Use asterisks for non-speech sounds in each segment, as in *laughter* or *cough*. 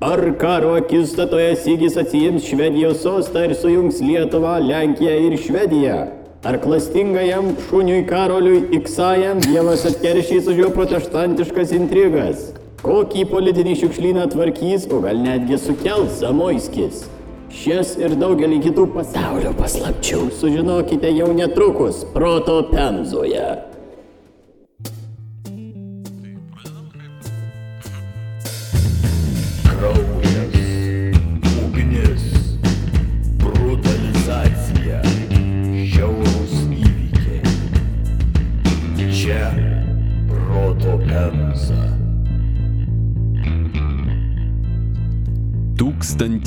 Ar karo akistatoje Sigis atsijims Švedijos sostą ir sujungs Lietuvą, Lenkiją ir Švediją? Ar klastingajam šuniui Karoliui Iksajam Dievas atkeršys už jo protestantiškas intrigas? Kokį politinį šiukšlyną tvarkys, o gal netgi sukels Zamoiskis? Šias ir daugelį kitų pasaulio paslapčių sužinokite jau netrukus Proto Pemzoje.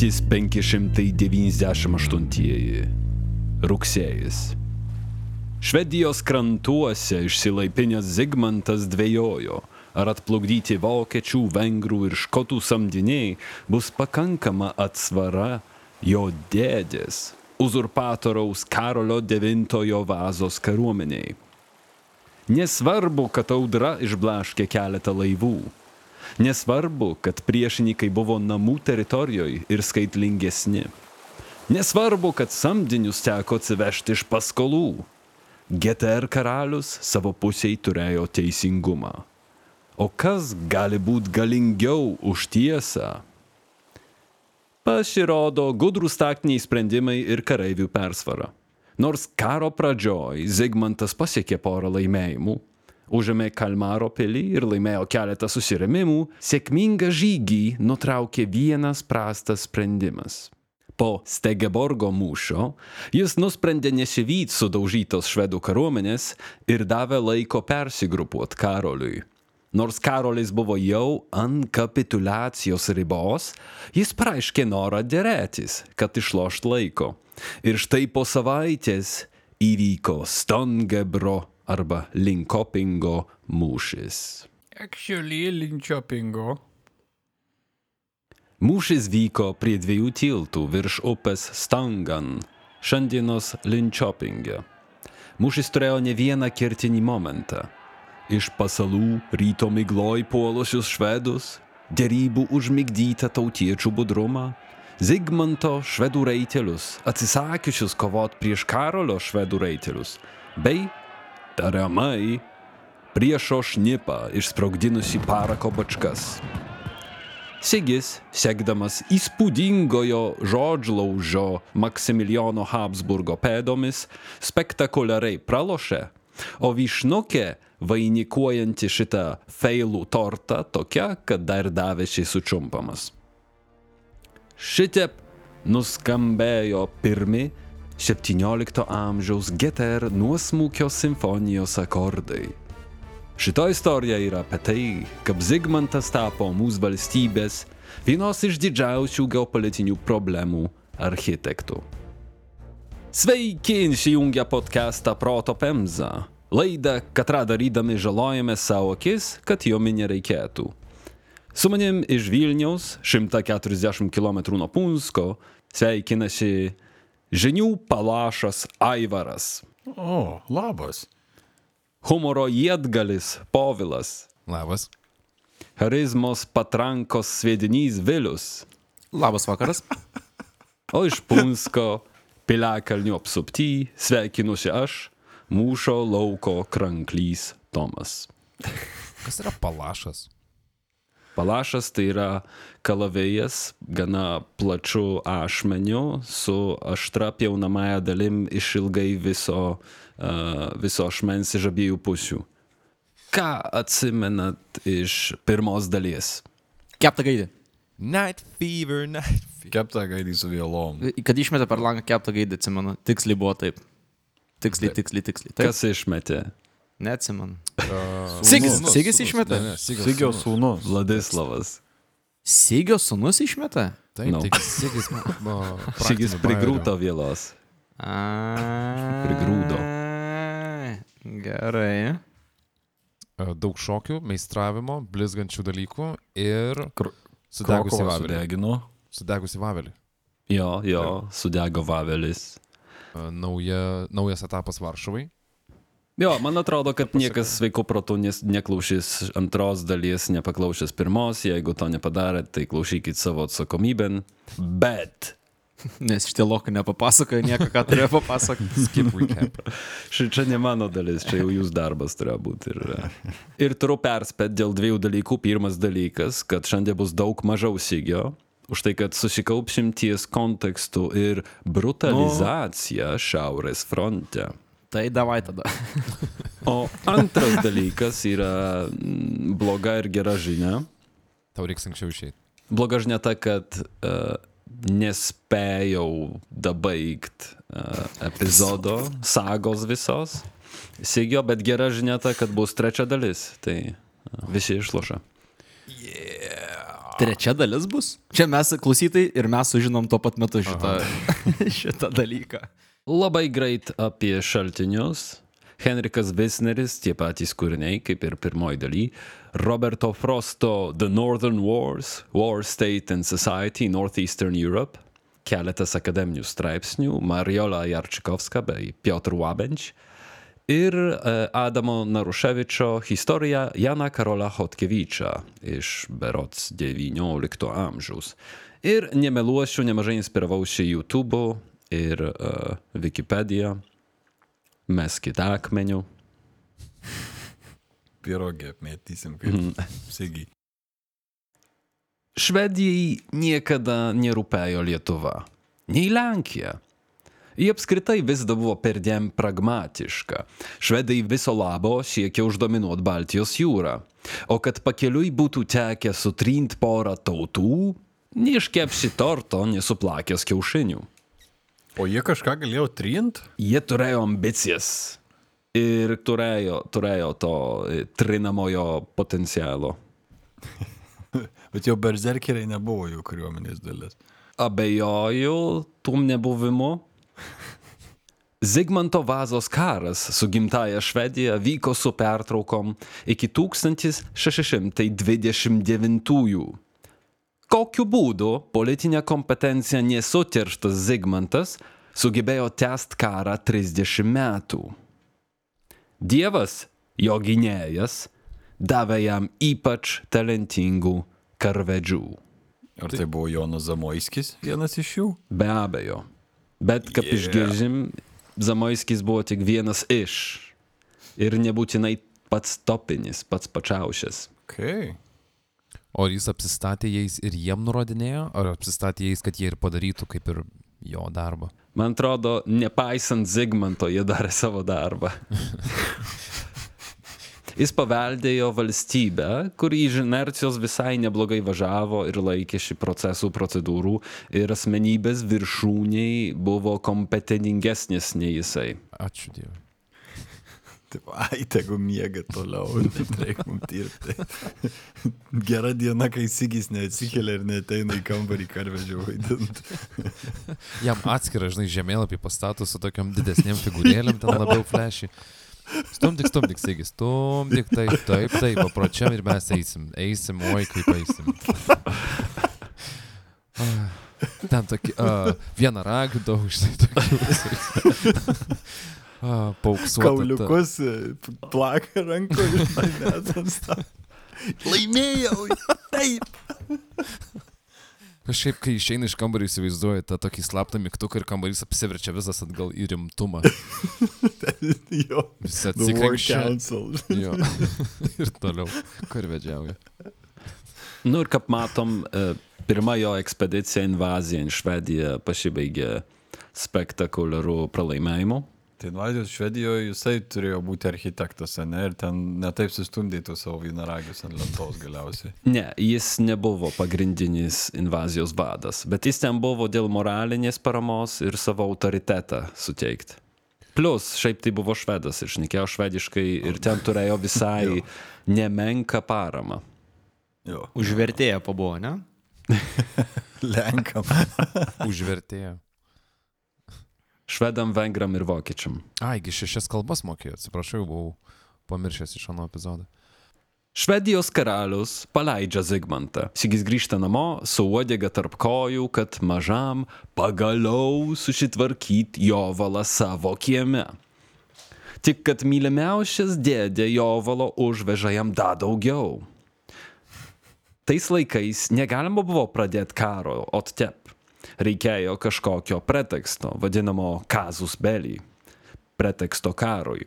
1598 rugsėjis. Švedijos krantuose išsilaipinęs Zigmantas dvėjojo, ar atplukdyti vokiečių, vengrų ir škotų samdiniai bus pakankama atsvara jo dėdės, uzurpatoriaus Karolio IX vazos kariuomeniai. Nesvarbu, kad audra išblaškė keletą laivų. Nesvarbu, kad priešininkai buvo namų teritorijoje ir skaitlingesni. Nesvarbu, kad samdinius teko atsivežti iš paskolų. GTR karalius savo pusėje turėjo teisingumą. O kas gali būti galingiau už tiesą? Pasirodo gudrus taktiniai sprendimai ir kareivių persvara. Nors karo pradžioj Zigmantas pasiekė porą laimėjimų, užėmė Kalmaro pilį ir laimėjo keletą susirėmimų, sėkmingą žygį nutraukė vienas prastas sprendimas. Po Stegeborgo mūšio jis nusprendė nesivyti sudaužytos švedų kariuomenės ir davė laiko persigrupuoti karoliui. Nors karolis buvo jau ant kapitulacijos ribos, jis pareiškė norą dėrėtis, kad išlošt laiko. Ir štai po savaitės įvyko Stongebro arba Linkopingo mūšis. Actually, Linčiopingo. Mūšis vyko prie dviejų tiltų virš upės Stangan, šiandienos Linčiopinge. Mūšis turėjo ne vieną kertinį momentą. Iš pasalų ryto migloj puolusius švedus, dėrybų užmigdytą tautiečių budrumą, Zigmanto švedų reitelius, atsisakiusius kovot prieš Karolio švedų reitelius, bei tariamai priešo šnipą išsprogdinusi parako bačkas. Sigis, sekdamas įspūdingojo žodžlaužio Maksimilijono Habsburgo pėdomis, spektakuliariai pralošė, o vyšnukė, vainikuojanti šitą feilų tortą, tokia, kad dar davėsi sučiumpamas. Šitep nuskambėjo pirmi 17 amžiaus GTR nuosmūkio simfonijos akordai. Šita istorija yra apie tai, kaip Zigmantas tapo mūsų valstybės vienos iš didžiausių geopolitinių problemų architektų. Sveiki, įsijungę podcastą Proto Pemza. Laidą, katrą darydami žalojame savo akis, kad jo nereikėtų. Su manim iš Vilniaus, 140 km nuo Punsko, sveikinasi žinių palašas Aivaras, O, labas. humoro jėdgalis Povilas, Labas. charizmos patrankos sviedinys Vilius, Labas vakaras. o iš Punsko piliakalnių apsupty sveikinusi aš, mūšio lauko kranklys Tomas. Kas yra palašas? Palašas tai yra kalavėjas gana plačiu ašmeniu su aštra pjaunamąją dalim išilgai viso, uh, viso ašmens iš abiejų pusių. Ką atsimenat iš pirmos dalies? Keptą gaidį. Night fever, night fever. Kepta gaidį su vėlom. Kad išmetė per langą keptą gaidį, atsimenu. Tiksliai buvo taip. Tiksliai, tiksliai, tiksliai. Taip. Kas išmetė? Neatsimenu. Sigis- Sūnus, Sigis sūnus. išmetė? Ne, ne, Sigis Sigio sūnus. sūnus. Vladislavas. Sigio sunus išmetė? Taip, No. no. Sigis. Šigis *laughs* prigrūto vėlos. A. Prigrūdo. Gerai. Daug šokių, meistravimo, blizgančių dalykų ir Kur- sudegusi vavelį. sudegino. Sudegusi vavelį. Jo, jo, sudego vavelis. Nauja, naujas etapas Varšuvai. Jo, man atrodo, kad niekas sveiko protų nes- neklausys antros dalies, nepaklausys pirmos, jeigu to nepadarėt, tai klausykit savo atsakomybėn. Bet *laughs* Nes šitie lokai nepapasakoja nieko, ką turėjo papasakoti. *laughs* Skip recap. ši čia ne mano dalis, čia jau jūs darbas turėjo būti. Ir, ir turiu perspėti dėl dviejų dalykų. Pirmas dalykas, kad šiandien bus daug mažiau sygio. Už tai, kad susikaupšim ties kontekstu ir brutalizacija Šiaurės fronte. Tai davai tada. *laughs* O antras dalykas yra mm, bloga ir gera žinia. Tau reiks anksčiau išeiti. Bloga žinia ta, kad uh, nespėjau dabaigt uh, epizodo, sagos visos. Sigio, bet gera žinia ta, kad bus trečia dalis. Tai uh, visi išloša. Trečia dalis bus. Čia mes klausytai ir mes sužinom tuo pat metu šitą, *laughs* šitą dalyką. Labai greit apie šaltinius. Henrikas Visneris, tie patys kūriniai, kaip ir pirmoji daly. Roberto Frosto The Northern Wars, War State and Society, Northeastern Europe. Keletas akademinių straipsnių. Mariola Jarčikovska bei Piotr Łabenč. Ir e, Adamo Naruševičio historia Jana Karola Hotkeviča iš berots XIX amžiaus. Ir nemeluosiu, nemažai inspiravausi YouTube ir uh, Wikipedia. Meskite akmenių. Pirogį apmėtysim, kaip Sigiai. Švedijai niekada nerūpėjo Lietuva, nei Lenkija. Ji apskritai vis dar buvo perdėm pragmatiška. Švedai viso labo siekė uždominuoti Baltijos jūrą. O kad pakeliui būtų tekę sutrint porą tautų, neiškepsi torto, nesuplakęs kiaušinių. O jie kažką galėjo trint? Jie turėjo ambicijas ir turėjo, turėjo to e, trinamojo potencialo. *laughs* Bet jau berzerkeriai nebuvo jų kariuomenės dalis. Abejoju tum nebuvimu. Zigmanto vazos karas su gimtaja Švedija vyko su pertraukom iki 1629. Kokiu būdu politinė kompetencija nesutirštas Zigmantas sugebėjo tęst karą 30 metų? Dievas, jo gynėjas, davė jam ypač talentingų karvedžių. Ar tai buvo Jonas Zamoiskis, vienas iš jų? Be abejo. Bet kaip yeah. išgirdim, Zamoiskis buvo tik vienas iš. Ir nebūtinai pats topinis, pats pačiausias. Okay. O jis apsistatė jais ir jiem nurodinėjo, ar apsistatė jais, kad jie ir padarytų kaip ir jo darbą? Man atrodo, nepaisant Zigmanto, jie darė savo darbą. *laughs* Jis paveldėjo valstybę, kuri iš inercijos visai neblogai važiavo ir laikė šį procesų procedūrų ir asmenybės viršūniai buvo kompetentingesnės nei jisai. Ačiū Dievui. Taip, *laughs* ai, tegu miega toliau, *laughs* reikia mums dirbti. *laughs* Gera diena, kai Sigis neatsikelia ir neteina į kambarį karvedžio vaidinti. Jam atskirą, žinai, žemėlapį pastato su tokiam didesniem figūrėlėm, ten labiau flešiai. Stumdik, stumdik, Sigis, stumdik, taip, taip, taip, papročiam ir mes eisim, eisim, oi kaip eisim. Ten tokį, uh, vieną ragį daug, žinai, tokių. Uh, Pauksuotą. Kauliukus plaka ranko ir metams tą. Laimėjau! Taip! Kažkaip, kai išeina iš kambario, įsivaizduoju tą tokį slaptą mygtuką ir kambarys apsiverčia visas atgal į rimtumą. jo. Visi atsikrenkščia. Council. Jo. *laughs* ir toliau karvedžiauja. Nu ir kaip matom, e, pirma jo ekspedicija invazija į Švediją pasibaigė spektakuliarų pralaimėjimu. Tai invazijos Švedijoje jisai turėjo būti architektas, ne? Ir ten netaip sustumdėtų savo vynaragius ant lentos galiausiai. *laughs* Ne, jis nebuvo pagrindinis invazijos vadas, bet jis ten buvo dėl moralinės paramos ir savo autoritetą suteikti. Plus, šiaip tai buvo švedas ir šnekėjo švediškai ir ten turėjo visai *laughs* nemenką paramą. Jo. Užvertėję pabuvo, ne? *laughs* Lenkam. Užvertėjo. Švedam, vengram ir vokiečiam. Aigi, šešias kalbas mokėjo, atsiprašau, buvau pamiršęs iš ano epizodą. Švedijos karalius paleidžia Zigmantą. Sigis grįžta namo su uodega tarp kojų, kad mažam pagaliau susitvarkyt jovalą savo kieme. Tik kad mylimiausias dėdė Jovalo užveža jam dar daugiau. Tais laikais negalima buvo pradėti karo, o tep. Reikėjo kažkokio preteksto, vadinamo kazus belį. Preteksto karui.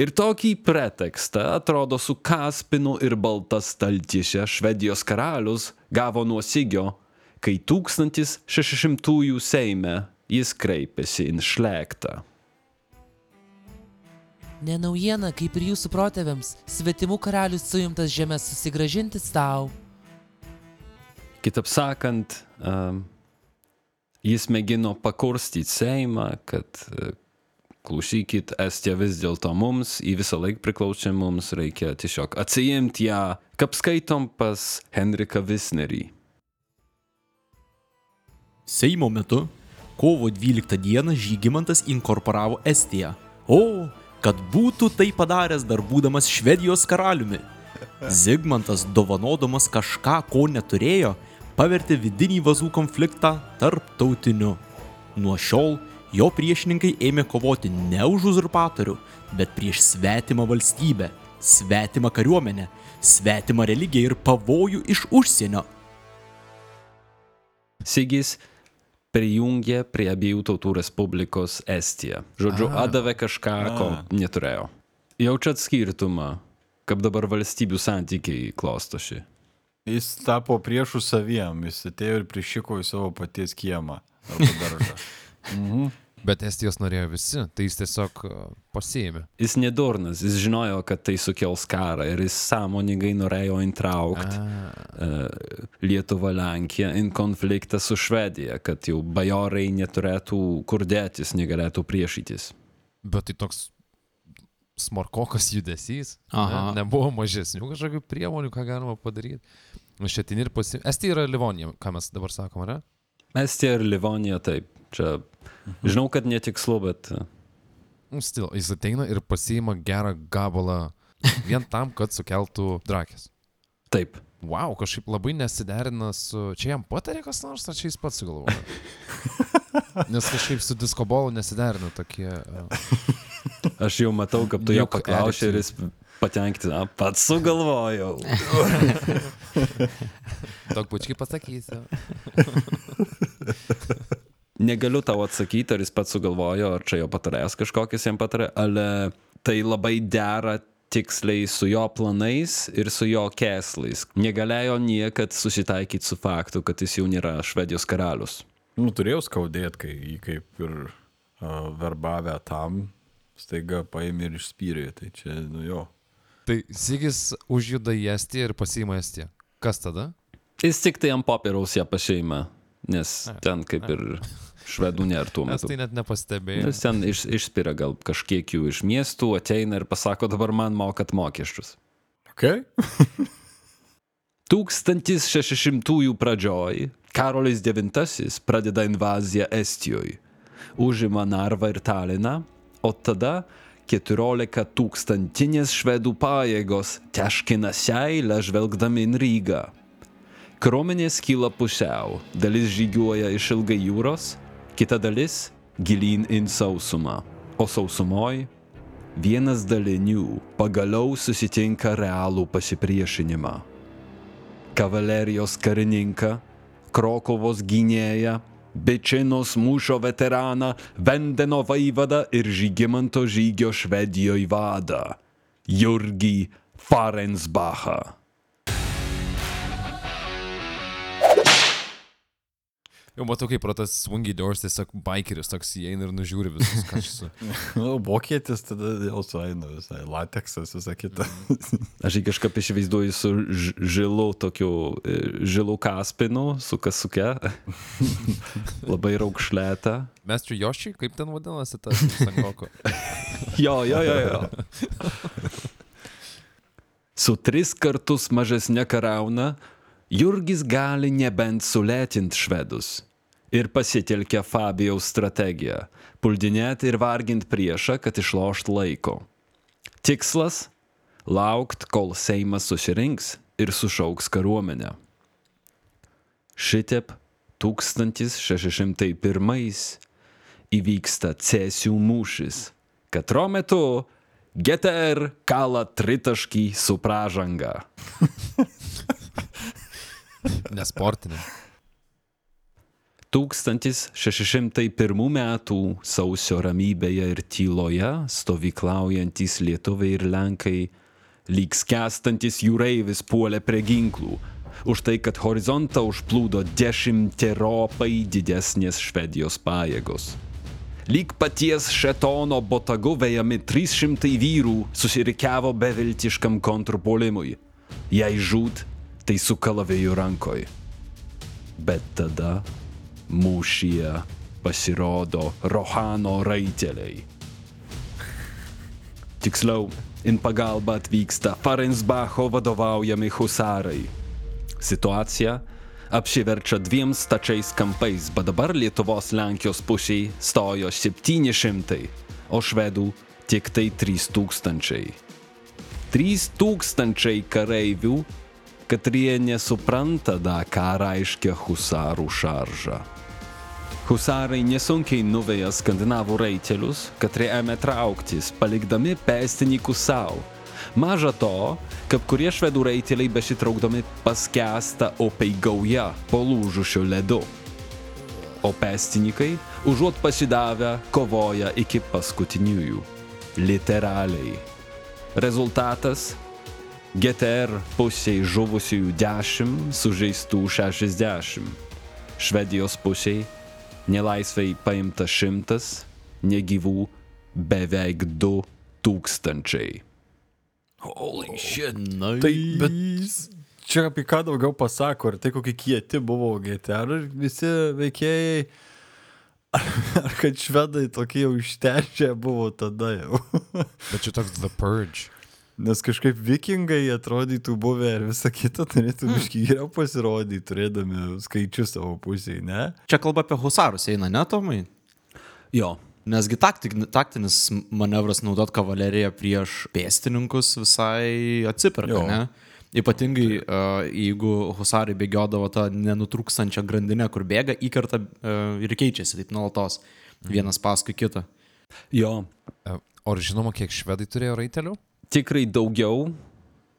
Ir tokį pretekstą, atrodo, su Kaspinu ir Balta staltišė Švedijos karalius gavo nuo Sigio, kai 1600-ųjų Seime jis kreipėsi į šlektą. Ne naujiena, kaip ir jūsų protėviams, svetimų karalius suimtas žemės susigražinti savo. Kitaip sakant, um, jis mėgino pakurstyti Seimą, kad uh, klausykit, Estija vis dėlto mums, į visą laiką priklauso mums, reikia tiesiog atsijimti ją, kaip skaitom pas Henriką Visnerį. Seimo metu, kovo 12 dieną Žygimantas inkorporavo Estiją. O, kad būtų tai padaręs dar būdamas Švedijos karaliumi. Zigmantas, dovanodamas kažką, ko neturėjo, pavertė vidinį vazų konfliktą tarptautiniu. Nuo šiol jo priešininkai ėmė kovoti ne už uzurpatorių, bet prieš svetimą valstybę, svetimą kariuomenę, svetimą religiją ir pavojų iš užsienio. Sigis prijungė prie abiejų tautų Respublikos Estiją. Žodžiu, atdavė kažką, ko neturėjo. Jaučiat skirtumą, kaip dabar valstybių santykiai klostosi. Jis tapo priešų saviem, jis atėjo ir prišiko į savo paties kiemą. arba daržą. *laughs* Bet Estijos norėjo visi, tai jis tiesiog uh, pasiėmė. Jis nedurnas, jis žinojo, kad tai sukels karą ir jis sąmoningai norėjo įtraukti uh, Lietuvą, Lenkiją į konfliktą su Švedija, kad jau bajorai neturėtų kur dėtis, negalėtų priešytis. Bet tai toks smarkokas judesys. Aha. Ne, nebuvo mažesnių kažkokių priemonių, ką galima padaryti. Šetin ir pasi... Estija yra Livonija, ką mes dabar sakom, ar ne? Estija ir Livonija taip. Čia žinau, kad netikslu, bet uh, Nu, Stil, jis ateina ir pasiima gerą gabalą vien tam, kad sukeltų drakės. taip. Wow, kažkaip labai nesiderina su... Čia jam patarė kas nors, ar čia jis pats sugalvojo? *laughs* Nes kažkaip su diskobolu nesiderina tokie... Uh, Aš jau matau, kaip tu jo paklausai ir jis patenkinti, a, pats sugalvojau. *laughs* Daug pučiai pasakysiu. *laughs* Negaliu tau atsakyti, ar jis pats sugalvojo, ar čia jo patarėjas kažkokias jam patarė, ale tai labai dera tiksliai su jo planais ir su jo kėslais. Negalėjo niekad susitaikyti su faktu, kad jis jau nėra Švedijos karalius. Nu, turėjau skaudėti, kai jį kaip ir uh, verbavę tam, staiga paėmė ir išspyrė. Tai čia, nu jo. Tai Sigis užjuda į Estiją ir pasiima Estiją. Kas tada? Jis tik tai ant popieriaus ją pašeima, nes ten kaip ir švedų nėra tuo Mes metu. tai net nepastebėjome. Jis ten iš, išspiria gal kažkiek jų iš miestų, ateina ir pasako, dabar man mokat mokesčius. Okay. *laughs* 1600-ųjų pradžioj Karolis IX pradeda invaziją Estijoje, užima Narvą ir Taliną, o tada 14 tūkstantinės švedų pajėgos teškina seilę žvelgdami į Rygą. Kruomenės kyla pusiau, dalis žygiuoja iš ilgai jūros, kita dalis gilyn į sausumą, o sausumoj vienas dalinių pagaliau susitinka realų pasipriešinimą. Kavalerijos karininką, Krokovos gynėją, Bečinos mūšio veteraną, Vendeno vaivadą ir Žygimanto žygio Švedijoje vadą - Jurgį Farensbachą. Jau matau, kaip pro tas swingy doors tiesiog bikeris toks įeina ir nužiūri visus, ką aš su... *laughs* Nu, vokietis tada jau sueina visai, lateksas, visa kita. *laughs* Aš jį kažkaip įsivaizduoju su žilu tokiu, e, žilu kaspinu, su kasuke, *laughs* labai raukšlėta. Mestri Joši, kaip ten vadinasi tas Sankoko? Jo, jo, jo, jo. Su tris kartus mažesnė karauna, Jurgis gali nebent sulėtinti švedus. Ir pasitelkia Fabijaus strategiją - puldinėti ir varginti priešą, kad išlošt laiko. Tikslas - laukt, kol Seimas susirinks ir sušauks kariuomenę. Šitep 1601 įvyksta Cėsių mūšis, katro metu GTR kala tritaškį su pražanga. *laughs* Nesportinė. 1601 metų sausio ramybėje ir tyloje stovyklaujantis lietuviai ir lenkai lyg skęstantis jūreivis puolė prie ginklų, už tai, kad horizontą užplūdo dešimteropai didesnės Švedijos pajėgos. Lyg paties šetono botagu vejami 300 vyrų susirikiavo beviltiškam kontrpuolimui. Jei žūt, tai su kalaviju rankoj. Bet tada mūšyje pasirodo Rohano raiteliai. Tiksliau, in pagalbą atvyksta Farensbacho vadovaujami husarai. Situacija apsiverčia dviem stačiais kampais, bet dabar Lietuvos Lenkijos pusėje stojo 700, o švedų tik tai 3000. 3000 kareivių, katrie nesupranta da, ką reiškia husarų šarža. Husarai nesunkiai nuveja skandinavų raitelius, katrie ėmė trauktis, palikdami pėstininkus savo. Maža to, kad kurie švedų raiteliai besitraukdami paskęsta opiai gauja po lūžušio ledu. O pėstininkai, užuot pasidavę, kovoja iki paskutiniųjų. Literaliai. Rezultatas - GTR pusiai žuvusiųjų 10, sužeistų 60. Švedijos pusiai nelaisvai paimta šimtas, negyvų beveik du tūkstančiai. Holy shit. Na, Tai, bet čia apie ką daugiau pasako, ar tai kokie kieti buvo GTR ir visi veikėjai, ar kad švedai tokie jau ištešę buvo tada jau. Bet čia toks The Purge. Nes kažkaip vikingai atrodytų buvę ir visa kita turėtų biškai geriau pasirodyti, turėdami skaičius savo pusėje, ne? Čia kalba apie husarus eina, ne, Tomai? Jo, Nesgi taktik, taktinis manevras naudot kavaleriją prieš pėstininkus visai atsiperka, Jo. ne? Ypatingai, uh, jeigu husarai bėgiodavo tą nenutrūkstančią grandinę, kur bėga, įkerta uh, ir keičiasi taip nuolatos. Vienas paskui kitą. jo, E, O ar žinoma, kiek švedai turėjo raitelių? Tikrai daugiau,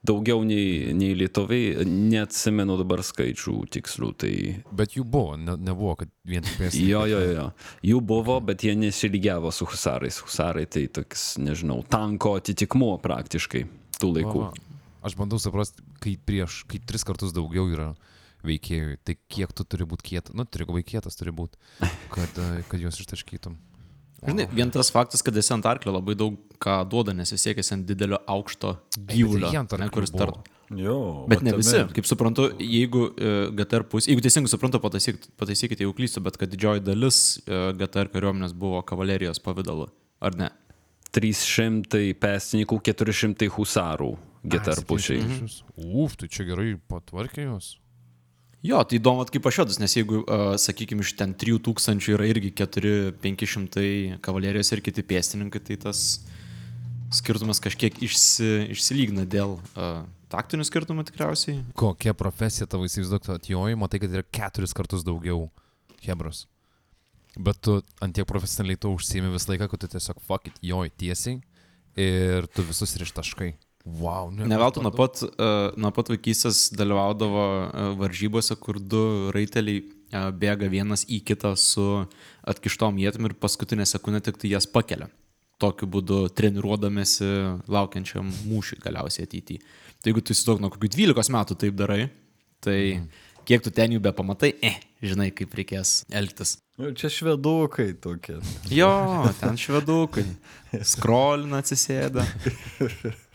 daugiau nei, nei lietuviai, neatsimenu dabar skaičių tikslių, tai Bet jų buvo, ne, nebuvo, kad vien tik pėstininkai. jo, jo, jo. Jų buvo, bet jie nesilygiavo su husarais. Husarai tai toks, nežinau, tanko atitikmuo praktiškai tų laikų. Va, va. Aš bandau suprasti, kai prieš, kai tris kartus daugiau yra veikėjų, tai kiek tu turi būti kietas, nu, turi būti kietas, turi būti, kad, kad juos ištaškytum. Žinai, vien tas faktas, kad esi ant arklio labai daug ką duoda, nes esi siekęs ant didelio aukšto gyvulio. ant ne, kuris tar... buvo. Jo. Bet ne visi. Kaip suprantu, jeigu uh, GTR pusė, jeigu teisingai suprantu, pataisykit, pataisykite, jeigu klystu, bet kad didžioji dalis uh, GTR kariuomenės buvo kavalerijos pavydalu, ar ne? 300 pėstininkų, 400 husarų GTR pušiai. Uf, tai čia gerai patvarkė juos. Jo, tai įdomu, kaip pašvedus, nes jeigu, uh, sakykime, iš ten 3000 yra irgi 4-500 kavalerijos ir kiti pėstininkai, tai tas skirtumas kažkiek išsi, išsilygna dėl uh, taktinių skirtumų tikriausiai. Kokia profesija tavo įsivaizduok, atjoji, matai, kad yra keturis kartus daugiau hebros. Bet tu ant tiek profesionaliai to užsiemi visą laiką, kad tu tiesiog fuck it, joji tiesiai ir tu visus rištaškai. Wow, ne. Ne veltui nuo pat, uh, nuo pat vaikystės dalyvaudavo uh, varžybose, kur du raiteliai uh, bėga vienas į kitą su atkištom jėtim ir paskutinę sekundę tik tai jas pakelia. Tokiu būdu treniruodamėsi laukiančiam mūšiui galiausiai ateityje. Tai jeigu tu įsivaizduok nuo kokių 12 metų taip darai, tai kiek tu ten jų be pamatai, eh, žinai, kaip reikės elgtis. Nu, Čia švedukai tokie. Jo, ten švedukai. Skrolina atsisėda. *laughs*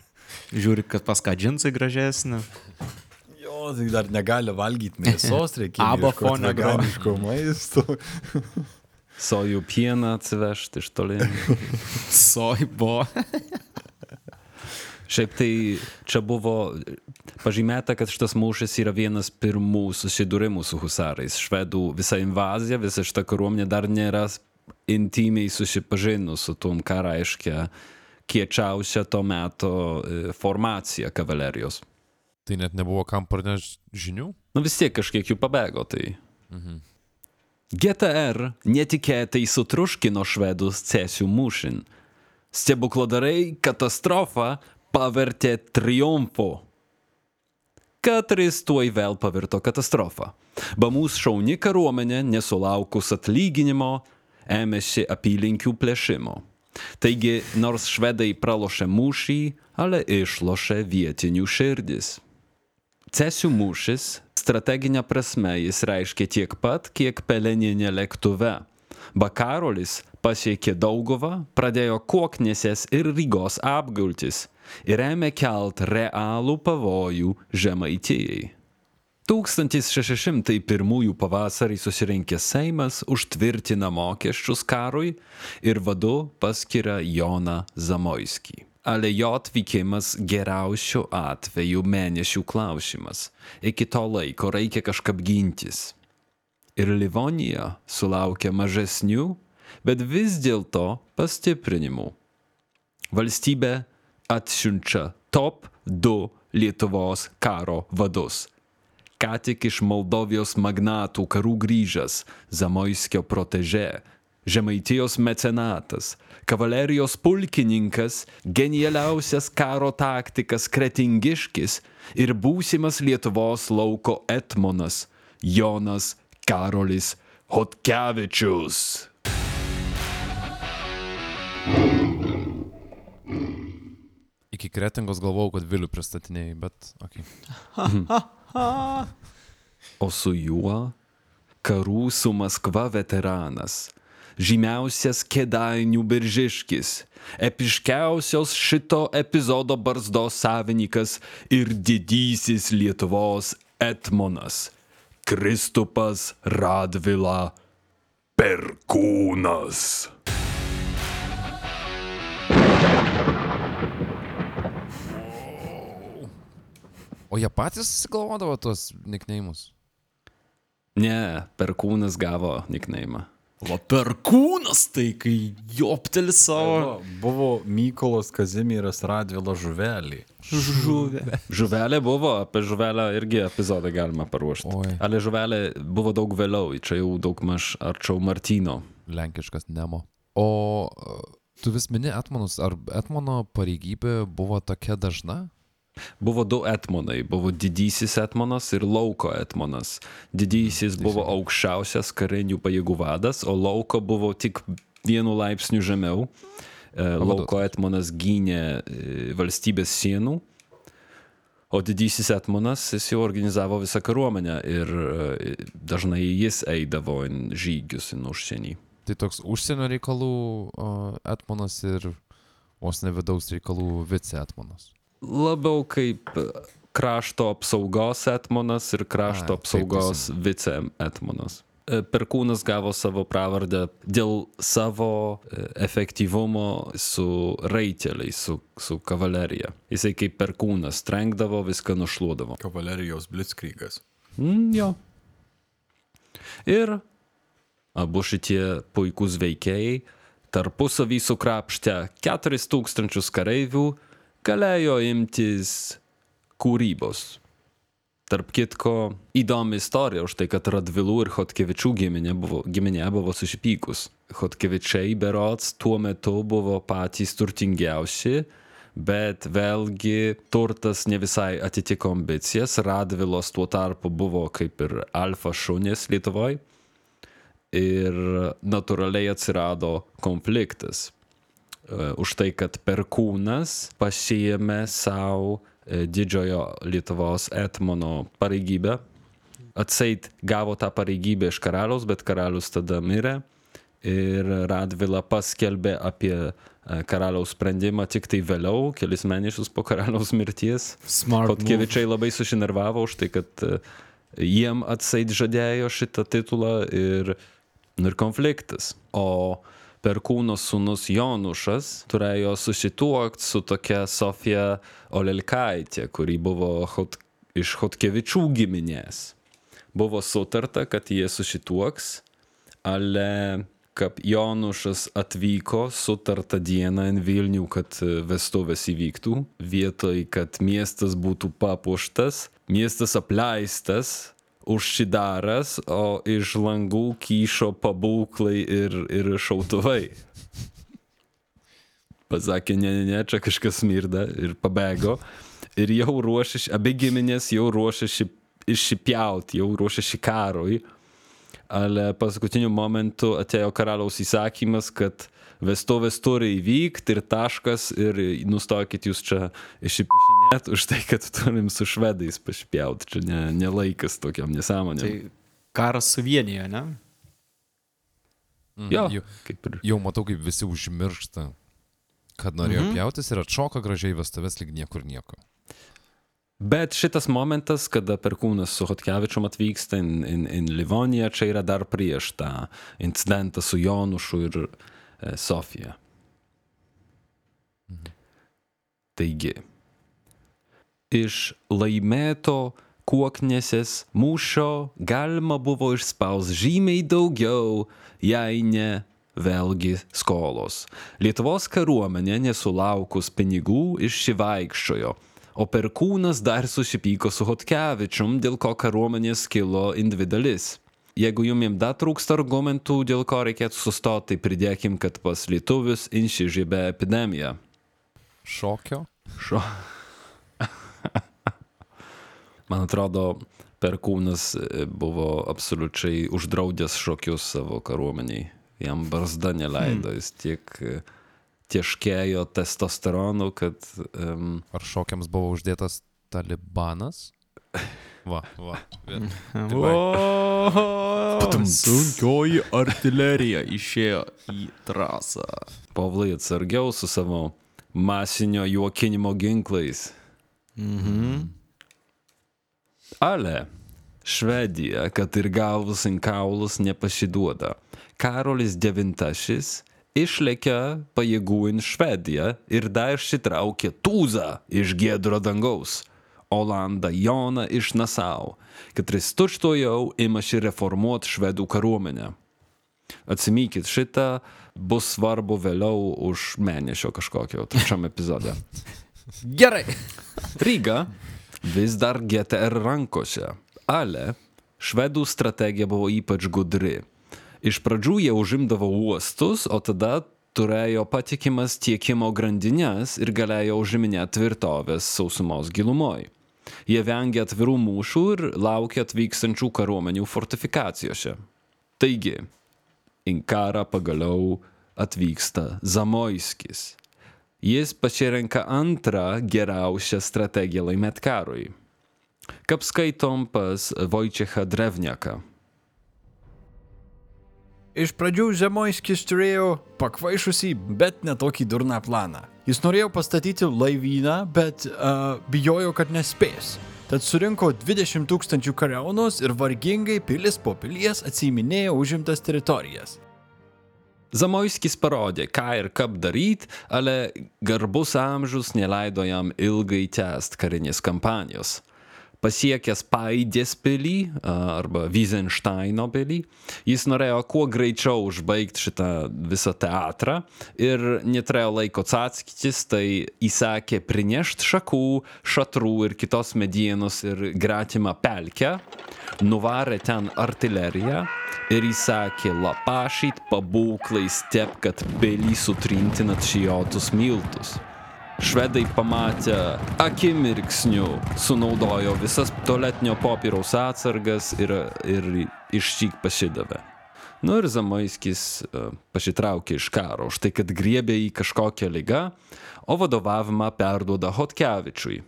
Žiūri, kad pas ką džinsai gražesnė. Jo, tai dar negali valgyti mėsos, *laughs* reikia Abo groja. veganiško maisto. *laughs* Sojų pieną atsivežti iš toli. *laughs* Soibo. Šiaip tai čia buvo pažymėta, kad šitas mūšis yra vienas pirmų susidūrimų su husarais. Švedų visa invazija, visa šita kariuomenė dar nėra intimiai susipažinus su tom, ką reiškia kiečiausia to meto e, formacija kavalerijos. Tai net nebuvo kam parnešti žinių? Nu vis tiek kažkiek jų pabėgo, tai. GTR netikėtai sutruškino švedus cesių mūšin. Stebukladarai katastrofą pavertė triumfu. Katris tuoj vėl pavirto katastrofą. Bamūs šauni kariuomenė, nesulaukus atlyginimo, ėmėsi apylinkių plėšimo. Taigi, nors švedai pralošė mūšį, ale išlošė vietinių širdis. Cesių mūšis strateginė prasme jis reiškia tiek pat, kiek peleninė lėktuve. Bakarolis pasiekė Dauguvą, pradėjo Koknesės ir Rygos apgultis ir ėmė kelt realų pavojų Žemaitijai. 1601 pavasarį susirinkęs Seimas užtvirtina mokesčius karui ir vadu paskiria Joną Zamoiskį. Ale jo atvykimas geriausiu atveju mėnesių klausimas. Iki to laiko reikia kažkaip gintis. Ir Livonija sulaukia mažesnių, bet vis dėlto pastiprinimų. Valstybė atsiunčia top 2 Lietuvos karo vadus. Ką tik iš Moldovijos magnatų karų grįžęs Zamoiskio protežė, Žemaitijos mecenatas, kavalerijos pulkininkas, genialiausias karo taktikas Kretingiškis ir būsimas Lietuvos lauko etmonas Jonas Karolis Hotkevičius. Iki kretingos galvojau, kad Vilių pristatinėjai, bet, *laughs* okei. O su juo karų su Maskva veteranas, žymiausias kėdainių biržiškis, epiškiausios šito epizodo barzdos savininkas ir didysis Lietuvos etmonas Kristupas Radvila Perkūnas. O jie patys susigalvodavo tuos nikneimus. Ne, Perkūnas gavo nikneimą. Va perkūnas tai, kai jopteli savo. Buvo Mykolas Kazimieras Radvila žuvelį. Žuvė. Žuvelė buvo, apie žuvelę irgi epizodą galima paruošti. Oi. Ale žuvelė buvo daug vėliau, čia jau daug maž arčiau Martino. Lenkiškas Nemo. O tu vis mini Etmonus, ar Etmono pareigybė buvo tokia dažna? Buvo du etmonai, buvo didysis etmonas ir lauko etmonas. Didysis buvo aukščiausias karinių pajėgų vadas, o lauko buvo tik vienu laipsniu žemiau. E, Lauko etmonas gynė e, valstybės sienų, o didysis etmonas jis jau organizavo visą kariuomenę ir e, dažnai jis eidavo į žygius į užsienį. Tai toks užsienio reikalų Etmonas ir vos ne vidaus reikalų vice Etmonas. Labiau kaip krašto apsaugos etmonas ir krašto taip, apsaugos vice etmonas. E, Perkūnas gavo savo pravardę dėl savo e, efektyvumo su raiteliais, su, su kavalerija. Jisai kaip perkūnas trenkdavo, viską nušluodavo. Kavalerijos blitzkrygas. Mm, jo. Ir abu šitie puikūs veikėjai tarpusavį sukrapštę 4000 kareivių galėjo imtis kūrybos. Tarp kitko, įdomi istorija už tai, kad Radvilų ir Hotkevičių giminė buvo, giminė buvo susipykus. Hotkevičiai berots tuo metu buvo patys turtingiausi, bet vėlgi turtas ne visai atitiko ambicijas. Radvilos tuo tarpu buvo kaip ir alfa šunės Lietuvoje. Ir natūraliai atsirado konfliktas už tai, kad perkūnas pasiėmė savo e, didžiojo Lietuvos etmono pareigybę. Atseit gavo tą pareigybę iš karaliaus, bet karalius tada mirė ir Radvila paskelbė apie e, karaliaus sprendimą tik tai vėliau, kelis mėnesius po karaliaus mirties. Hotkevičiai labai susinervavo už tai, kad e, jiem atseit žadėjo šitą titulą ir, nu, ir konfliktas. O Perkūno sūnus Jonušas turėjo susituokti su tokia Sofija Olelkaitė, kuri buvo Hot, iš Hotkevičių giminės. Buvo sutarta, kad jie susituoks, ale kaip Jonušas atvyko sutartą dieną į Vilnių, kad e, vestuvės įvyktų, vietoj, kad miestas būtų papuoštas, miestas apleistas, užsidaras, o iš langų kyšo pabūklai ir, ir šautuvai. pasakė, ne, ne, ne, čia kažkas smirda ir pabėgo. Ir jau ruošiasi, abi giminės jau ruošiasi išsipjauti, jau ruošiasi karui. Ale paskutiniu momentu atėjo karaliaus įsakymas, kad vestuvės turi įvykti ir taškas ir nustokit jūs čia išsipiešinėt už tai, kad turim su švedais pašpjauti. Čia ne, ne laikas tokiam nesąmonėm. Tai karas suvienijo, ne? jo, Jau, kaip ir. jau matau, kaip visi užmiršta, kad norėjo mhm. pjautis ir atšoka gražiai vestuvės lyg niekur nieko. Bet šitas momentas, kada perkūnas su Hotkevičium atvyksta in, in, in Livoniją, čia yra dar prieš tą incidentą su Jonušu ir e, Sofija. Taigi, iš laimėto kuoknesės mūšio galima buvo išspaus žymiai daugiau, jei ne vėlgi skolos. Lietuvos kariuomenė nesulaukus pinigų išsivaikščiojo o perkūnas dar susipyko su Hotkevičium, dėl ko kariuomenės kilo individualis. Jeigu jums dar trūksta argumentų, dėl ko reikėtų sustoti, tai pridėkim, kad pas lietuvius inšižybė epidemija. Šokio? Šo. *laughs* Man atrodo, perkūnas e, buvo absoliučiai uždraudęs šokius savo kariuomeniai. Jam barzda neleido, jis tiek e, tieškėjo testosteronu, kad... Um, Ar šokiams buvo uždėtas talibanas? Va, va. *laughs* sunkioji artilerija išėjo į trasą. Pavlai atsargiau su savo masinio juokinimo ginklais. Mhm. Ale, Švedija, kad ir galvus ant kaulus nepasiduoda. Karolis IX išlėkė pajėgų į Švediją ir dar išsitraukė Tūzą iš Giedro dangaus, Olandą Joną iš Nasau, kad jis tučtojau imasi reformuoti švedų kariuomenę. Atsimykit, šitą bus svarbu vėliau už mėnesio kažkokio trečiam epizode. *laughs* Gerai. Ryga vis dar GTR rankose, ale švedų strategija buvo ypač gudri. Iš pradžių jie užimdavo uostus, o tada turėjo patikimas tiekimo grandinės ir galėjo užiminėti tvirtovės sausumos gilumoj. Jie vengė atvirų mūšių ir laukė atvykstančių kariuomenių fortifikacijose. Taigi, į karą pagaliau atvyksta Zamoiskis. Jis pasirenka antrą geriausią strategiją laimėti karui. Kaip skaitom pas Vojčiechą Drevniaką. Iš pradžių Žemojskis turėjo pakvaišusį, bet netokį durną planą. Jis norėjo pastatyti laivyną, bet uh, bijojo, kad nespės. Tad surinko 20 tūkstančių kariaunos ir vargingai pilis po pilies atsiminėjo užimtas teritorijas. Zamoiskis parodė, ką ir kaip daryti, ale garbus amžius neleido jam ilgai tęsti karinės kampanijos. Pasiekęs Paidės pilį arba Wiesensteino pilį, jis norėjo kuo greičiau užbaigti šitą visą teatrą ir neturėjo laiko atsakytis, tai įsakė prinešti šakų, šatrų ir kitos medienos ir gratimą pelkę, nuvarė ten artileriją ir įsakė lapašyt pabūklais tep, kad pilį sutrinti načijotus miltus. Švedai pamatę akimirksniu sunaudojo visas tualetinio popieriaus atsargas ir, ir išsyk pasidavė. Nu ir Zamoiskis uh, pasitraukė iš karo už tai, kad griebė į kažkokią lygą, o vadovavimą perduoda Hotkevičiui.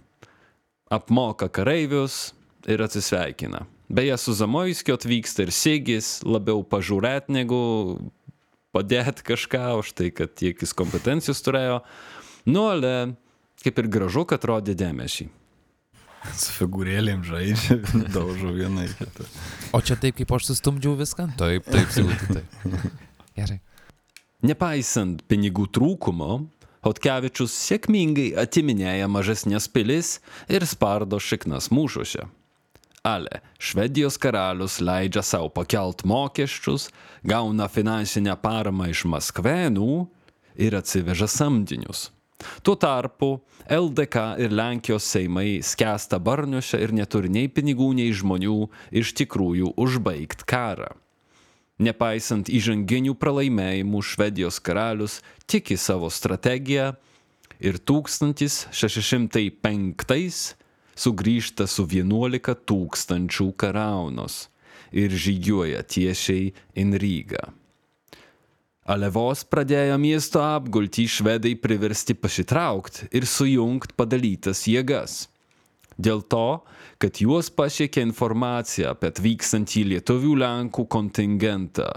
Apmoka kareivius ir atsisveikina. Beje, su Zamoiskiu atvyksta ir Sigis, labiau pažiūrėt negu padėti kažką už tai, kad tiek jis kompetencijos turėjo. Nu, ale kaip ir gražu, kad rodė dėmesį. Su figūrėlėm žaidžia, *laughs* daužo vieną į kitą. O čia taip, kaip aš sustumdžiau viską? Taip, taip, siūlyti, taip. Gerai. Nepaisant pinigų trūkumo, Hotkevičius sėkmingai atiminėja mažesnės pilis ir spardo šiknas mūšuose. Ale Švedijos karalius leidžia savo pakelt mokesčius, gauna finansinę paramą iš Maskvenų ir atsiveža samdinius. Tuo tarpu LDK ir Lenkijos seimai skęsta barniuose ir neturi nei pinigų, nei žmonių iš tikrųjų užbaigti karą. Nepaisant įžanginių pralaimėjimų, Švedijos karalius tiki savo strategiją ir 1605 sugrįžta su 11 tūkstančių karaunos ir žygiuoja tiesiai į Rygą. Ale vos pradėjo miesto apgulti, švedai priversti pasitraukti ir sujungti padalytas jėgas. Dėl to, kad juos pasiekė informacija apie atvykstantį lietuvių lenkų kontingentą,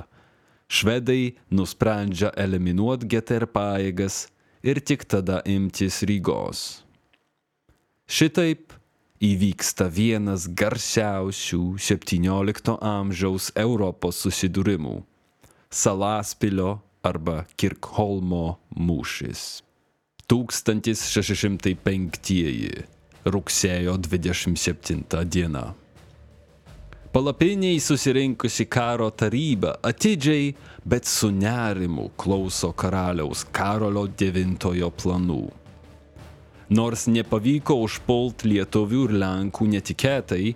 švedai nusprendžia eliminuoti geter pajėgas ir tik tada imtis Rygos. Šitaip įvyksta vienas garsiausių XVII amžiaus Europos susidūrimų - Salaspilio arba Kirkholmo mūšis. 1605 rugsėjo 27 diena. Palapiniai susirinkusi karo taryba atidžiai, bet su nerimu klauso karaliaus Karolio IX planų. Nors nepavyko užpulti lietuvių ir lenkų netikėtai,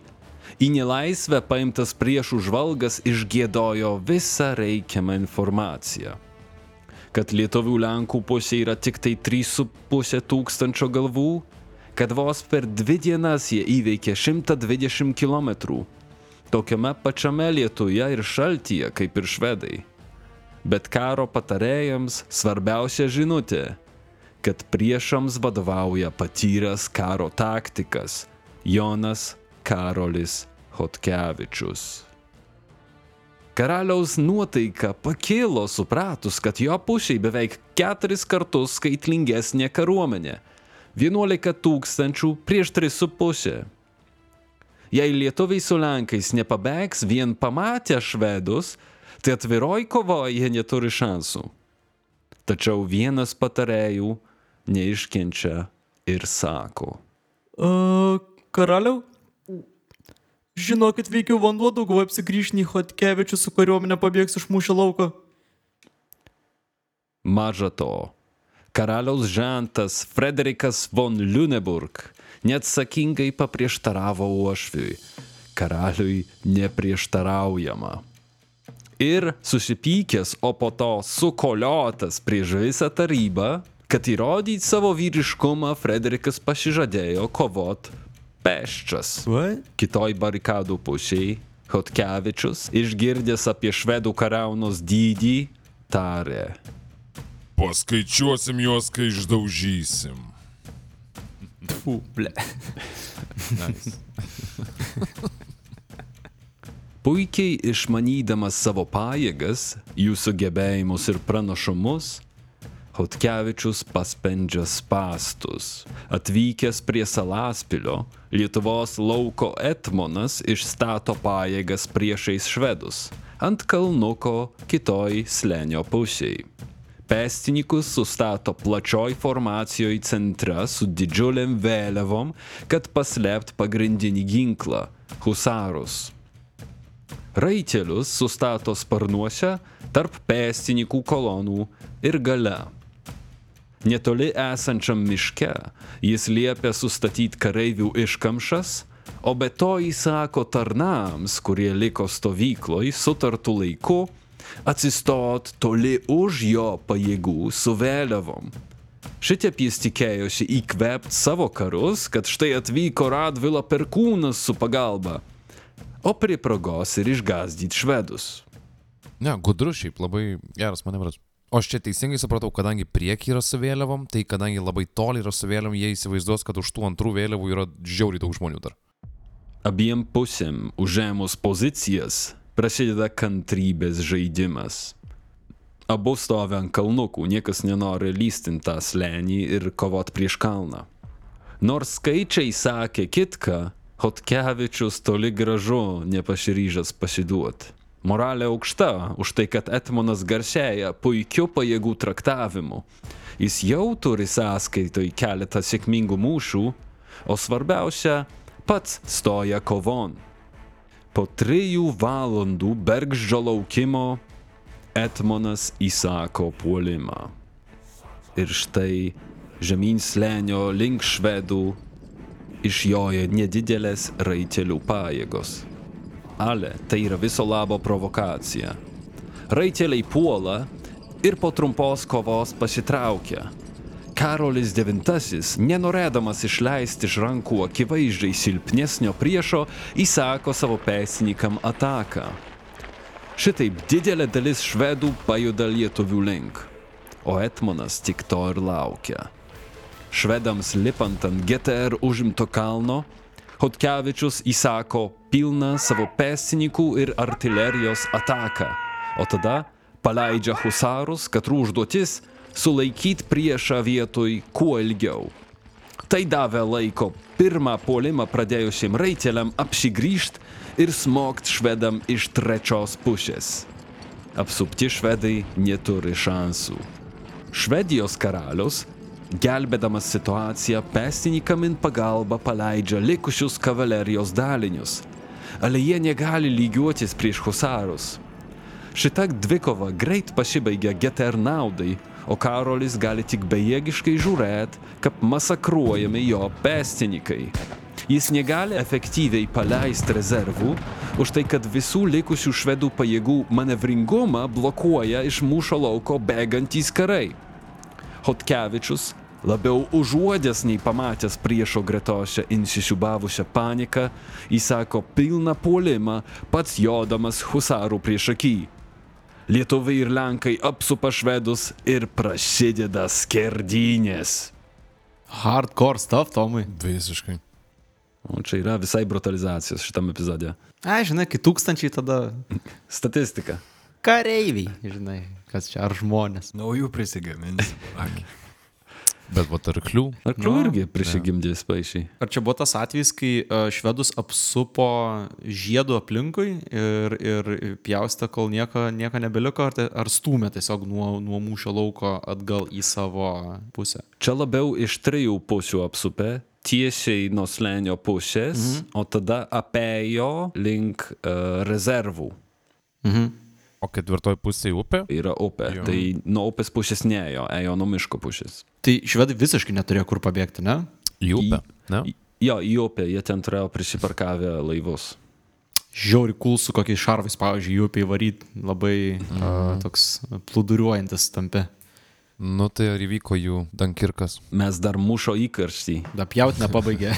į nelaisvę paimtas priešų žvalgas išgėdojo visą reikiamą informaciją. Kad lietuvių lenkų pusė yra tik tai 3,5 tūkstančio galvų, kad vos per dvi dienas jie įveikė 120 km, tokiame pačiame lietuje ir šaltyje kaip ir švedai. Bet karo patarėjams svarbiausia žinutė, kad priešams vadovauja patyręs karo taktikas Jonas Karolis Hotkevičius. Karaliaus nuotaika pakilo supratus, kad jo pušiai beveik keturis kartus skaitlingesnė kariuomenė 11 tūkstančių prieš 3,5. Jei lietuviai su lenkais nepabėgs vien pamatę švedus, tai atviroj kovoje jie neturi šansų. Tačiau vienas patarėjų neiškenčia ir sako. Uh, karaliau, žinokit, veikiau vanduo daugiau apsigrįžni Hotkevičius su kariuomenė pabėgs iš mūšio lauko. Maža to, karaliaus žentas Frederikas von Lüneburg neatsakingai paprieštaravo uošviui. Karaliui neprieštaraujama. Ir susipykęs, o po to sukoliotas prieš visą tarybą, kad įrodyti savo vyriškumą, Frederikas pasižadėjo kovot peščias. What? Kitoj barikadų pusėje Hotkevičius, išgirdęs apie švedų kariaunos dydį, tarė. Paskaičiuosim juos, kai išdaužysim. Fu, ble. Nice. Puikiai išmanydamas savo pajėgas, jų sugebėjimus ir pranašumus, Hotkevičius paspendžia spastus. Atvykęs prie Salaspilio, Lietuvos lauko Etmonas išstato pajėgas priešais švedus ant kalnuko kitoj slenio pusėje. Pėstininkus sustato plačioj formacijoje centre su didžiuliam vėliavom, kad paslėpt pagrindinį ginklą - husarus. Raitelius sustato sparnuose tarp pėstininkų kolonų ir gale. Netoli esančiam miške jis liepia sustatyti kareivių iškamšas, o be to įsako tarnams, kurie liko stovykloj sutartų laiku, atsistot toli už jo pajėgų su vėliavom. Šitiep jis tikėjosi įkvėpti savo karus, kad štai atvyko Radvila perkūnas su pagalba, o prie progos ir išgazdyti švedus. Ne, gudrus šiaip labai geras manevras. O aš čia teisingai supratau, kadangi prieky yra su vėliavom, tai kadangi labai toli yra su vėliavom, jie įsivaizduos, kad už tų antrų vėliavų yra žiauriai daug žmonių dar. Abiem pusėm užėmus pozicijas prasideda kantrybės žaidimas. Abu stovi ant kalnukų, niekas nenori lystinti tą slėnį ir kovot prieš kalną. Nors skaičiai sakė kitką, Hotkevičius toli gražu nepasiryžęs pasiduoti. Moralė aukšta už tai, kad Etmonas garsėja puikiu pajėgų traktavimu. Jis jau turi sąskaitoj keletą sėkmingų mūšių, o svarbiausia, pats stoja kovon. Po trijų valandų bergždžio laukimo Etmonas įsako puolimą. Ir štai žemyn slėnio link švedų išjoja nedidelės raitelių pajėgos. Ale tai yra viso labo provokacija. Raiteliai puola ir po trumpos kovos pasitraukia. Karolis IX, nenorėdamas išleisti iš rankų akivaizdžiai silpnesnio priešo, įsako savo pesininkam ataką. Šitaip didelė dalis švedų pajuda lietuvių link, o Etmonas tik to ir laukia. Švedams lipant ant GTR užimto kalno, Hotkevičius įsako pilną savo pesininkų ir artilerijos ataką, o tada paleidžia husarus, kad užduotis sulaikyti priešą vietoj kuo ilgiau. Tai davė laiko pirmą puolimą pradėjusiem raiteliam apsigrįžt ir smogt švedam iš trečios pusės. Apsupti švedai neturi šansų. Švedijos karalius, gelbėdamas situaciją, pesininkam in pagalbą paleidžia likusius kavalerijos dalinius, ale jie negali lygiuotis prieš husarus. Šita dvikova greit pasibaigia GTR naudai, o Karolis gali tik bejėgiškai žiūrėti, kaip masakruojami jo pėstininkai. Jis negali efektyviai paleisti rezervų, už tai, kad visų likusių švedų pajėgų manevringumą blokuoja iš mūšio lauko bėgantys karai. Hotkevičius, labiau užuodęs nei pamatęs priešo gretose insisiubavusią paniką, įsako pilną puolimą, pats jodamas husarų priešaky. Lietuviai ir Lenkai apsupa švedus ir prasideda skerdynės. Hardcore stuff, Tomai. Visiškai. O čia yra visai brutalizacijos šitam epizode. Ai, žinai, kai tūkstančiai tada Statistika. kareiviai, žinai, kas čia, ar žmonės. Naujų prisigaminti. Akį. *laughs* Bet va arklių. Arklių irgi prisigimdė spaišiai. Ar čia buvo tas atvejis, kai e, švedus apsupo žiedų aplinkui ir, ir pjaustė, kol nieko, nieko nebeliko, ar, ar stūmė tiesiog nuo, nuo mūšio lauko atgal į savo pusę? Čia labiau iš trijų pusių apsupė, tiesiai nuo slėnio pusės, mhm. o tada apėjo link uh, rezervų. O ketvirtoji pusė upė? Yra upė. Jo. Tai nuo upės pusės neėjo, ėjo nuo miško pusės. Tai švedai visiškai neturėjo kur pabėgti, ne? Į upę. Ne? Į- Jo, į upę jie ten turėjo prisiparkavę laivus. Žiauri kul su kokiais šarvais, pavyzdžiui, jų apie įvaryti labai mhm. uh, toks plūduriuojantis tampi. Nu tai ar įvyko jų Dankirkas? Mes dar mušo įkarštį. Da pjaut nepabaigė.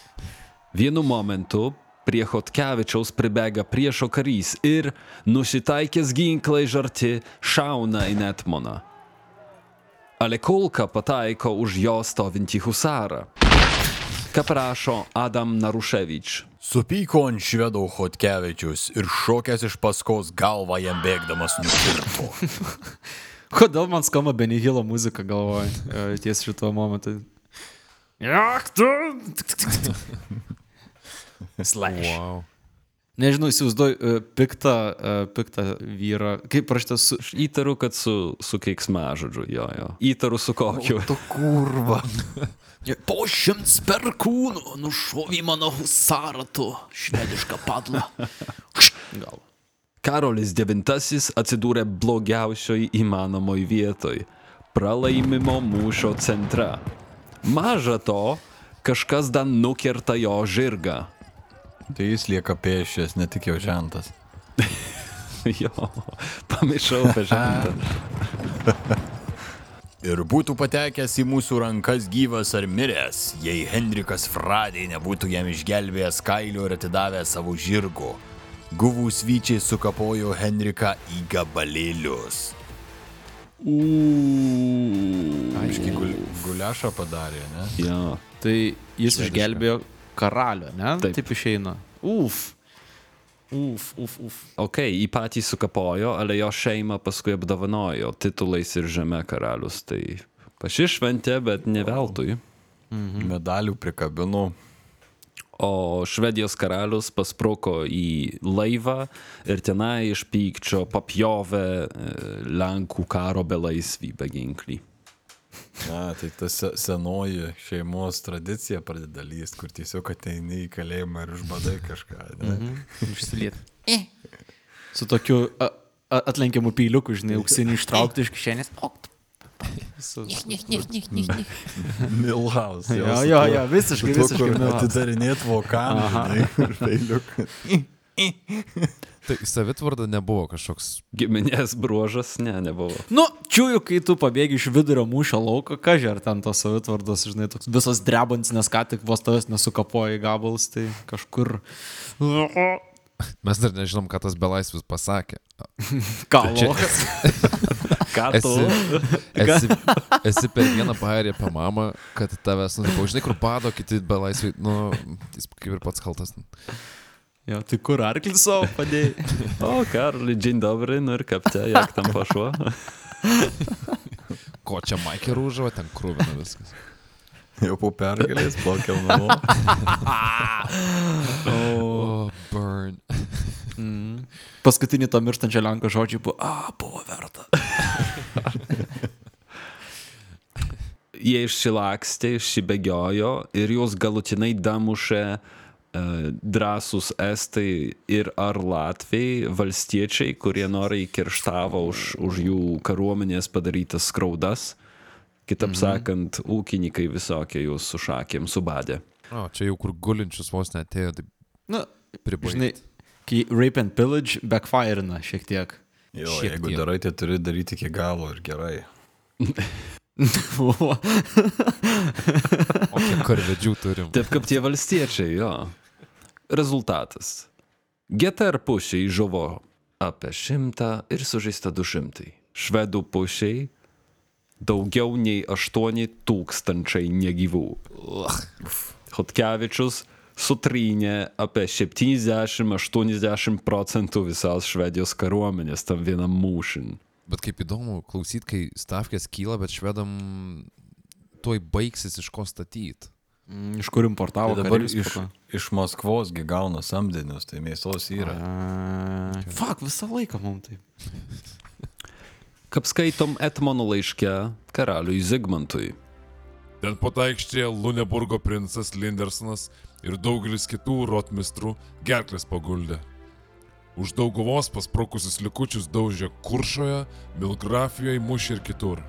*laughs* Vienu momentu prie Hotkevičiaus pribėga priešo karys ir, nusitaikęs ginklai žarti, šauna į Netmoną. Ale kulka pataiko už jo stovintį husarą. Kaip rašo Adam Naruševič. Supyko ant švedo Hotkevičius ir šokęs iš paskos galvą jam bėgdamas nukirto. *laughs* Kodėl man skamba Benihilo muzika galvoje ties šituo momentu? Jak tu? *laughs* Slash. Wow. Nežinau, įsivaizduoju, e, piktą, e, piktą vyrą. Kaip prašytas su... Įtaru, kad su, su keiksmažodžiu, jo, jo. Įtaru su kokiu. Tu kurva. Po šimts perkūnų nušovė mano husarą tu, švedišką padlą. Gal. Karolis IX atsidūrė blogiausioj įmanomoj vietoj - pralaimimo mūšio centre. Maža to, kažkas dar nukerta jo žirgą. Tai jis lieka pėšęs, ne tik jau žentas. *laughs* Jo, pamiršau apie žentą. *laughs* Ir būtų patekęs į mūsų rankas gyvas ar miręs, jei Henrikas Fradė nebūtų jam išgelbėjęs kailio ir atidavęs savo žirgo. Guvūs vyčiai sukapojo Henriką į gabalėlius. Aiškiai, gul, guliašą padarė, ne? Jo. Tai jis išgelbėjo karalių, ne? Taip. Taip išeina. Uf. Uf, uf, uf. Ok, jį patį sukapojo, ale jo šeima paskui apdovanojo titulais ir žeme karalius. Tai pasišventė, bet ne veltui. Medalių prikabino. O Švedijos karalius paspruko į laivą ir tenai iš pykčio papjovė e, Lenkų karo belaisvį beginklį. Na, tai ta se- senoji šeimos tradicija pradeda lyst, kur tiesiog ateini į kalėjimą ir užbadai kažką. Ne? Išsiliet. Su tokiu a, a, atlenkiamu pyliuku, žinai, auksinį ištraukti iš kišenės. Milhouse. Jo, jo, jo, visiškai, visiškai Milhouse. Atidarinėt vokaną, žinai, ir peiliuką. Tai savitvarda nebuvo kažkoks. Giminės bruožas, ne, nebuvo. Nu, čiūju, kai tu pabėgi iš vidurio mūšio lauko, kažkai ar ten tos savitvardos, žinai, toks visas drebants, nes ką tik vos tavęs nesukapoja į gabalus, tai kažkur... Mes dar nežinom, ką tas belaisvis pasakė. Ką, Čia- lokas? *laughs* Ką tu? Esi, esi, esi per vieną bairį apie mamą, kad tavęs, nu, žinai, kur bado kiti belaisviai, nu, jis kaip ir pats kaltas. Jo, tai kur arklis savo padėjai? *laughs* O, Karli, dzień dobry, nu ir kaip te, jak tam pošlo? *laughs* Ko čia Maikė rūžavo, ten krūvina viskas. Jau po pergalės plaukiam namo. *laughs* O, burn. Paskutinį to mirštančio Lenko žodžiai buvo, a, buvo verta. Jie išsilakstė, išsibėgiojo ir juos galutinai damušė e, drąsūs estai ir ar latviai, valstiečiai, kurie noriai kirštavo už, už jų kariuomenės padarytas skriaudas. Kitaip mhm. sakant, ūkininkai visokie jūs su šakėm subadė. O, čia jau kur gulinčius vos netėjo, tai Na, pribaigti. žinai, kai Rape and Pillage backfire'ina šiek tiek. Jo, Šiek jeigu tiek. darai, tai turi daryti iki galo ir gerai. *laughs* O kiek karvedžių turim. Taip kaip tie valstiečiai, jo. Rezultatas. GTR pušiai žuvo apie šimtą ir sužeista du šimtai. Švedų pušiai daugiau nei 8 tūkstančiai negyvų. Hotkevičius sutrynė apie 70-80 procentų visos Švedijos kariuomenės tam vienam mūšin. Bet kaip įdomu klausyt, kai stavkės kyla, bet švedam tuoj baigsis iš ko statyti. Mm, Iš kur importavo Tai dabar iš, iš Maskvos gi gauna samdinius, tai mėsos yra. A, Fuck, visą laiką mums tai. Kaip skaitom Etmono laiške karaliui Zigmantui. Ten pat aikštėje Luneburgo princas Lindersonas ir daugelis kitų rotmistrų gerklės paguldė. Už dauguvos pasprukusius likučius daužė Kuršoje, Milgrafijoje, Mušė ir kitur.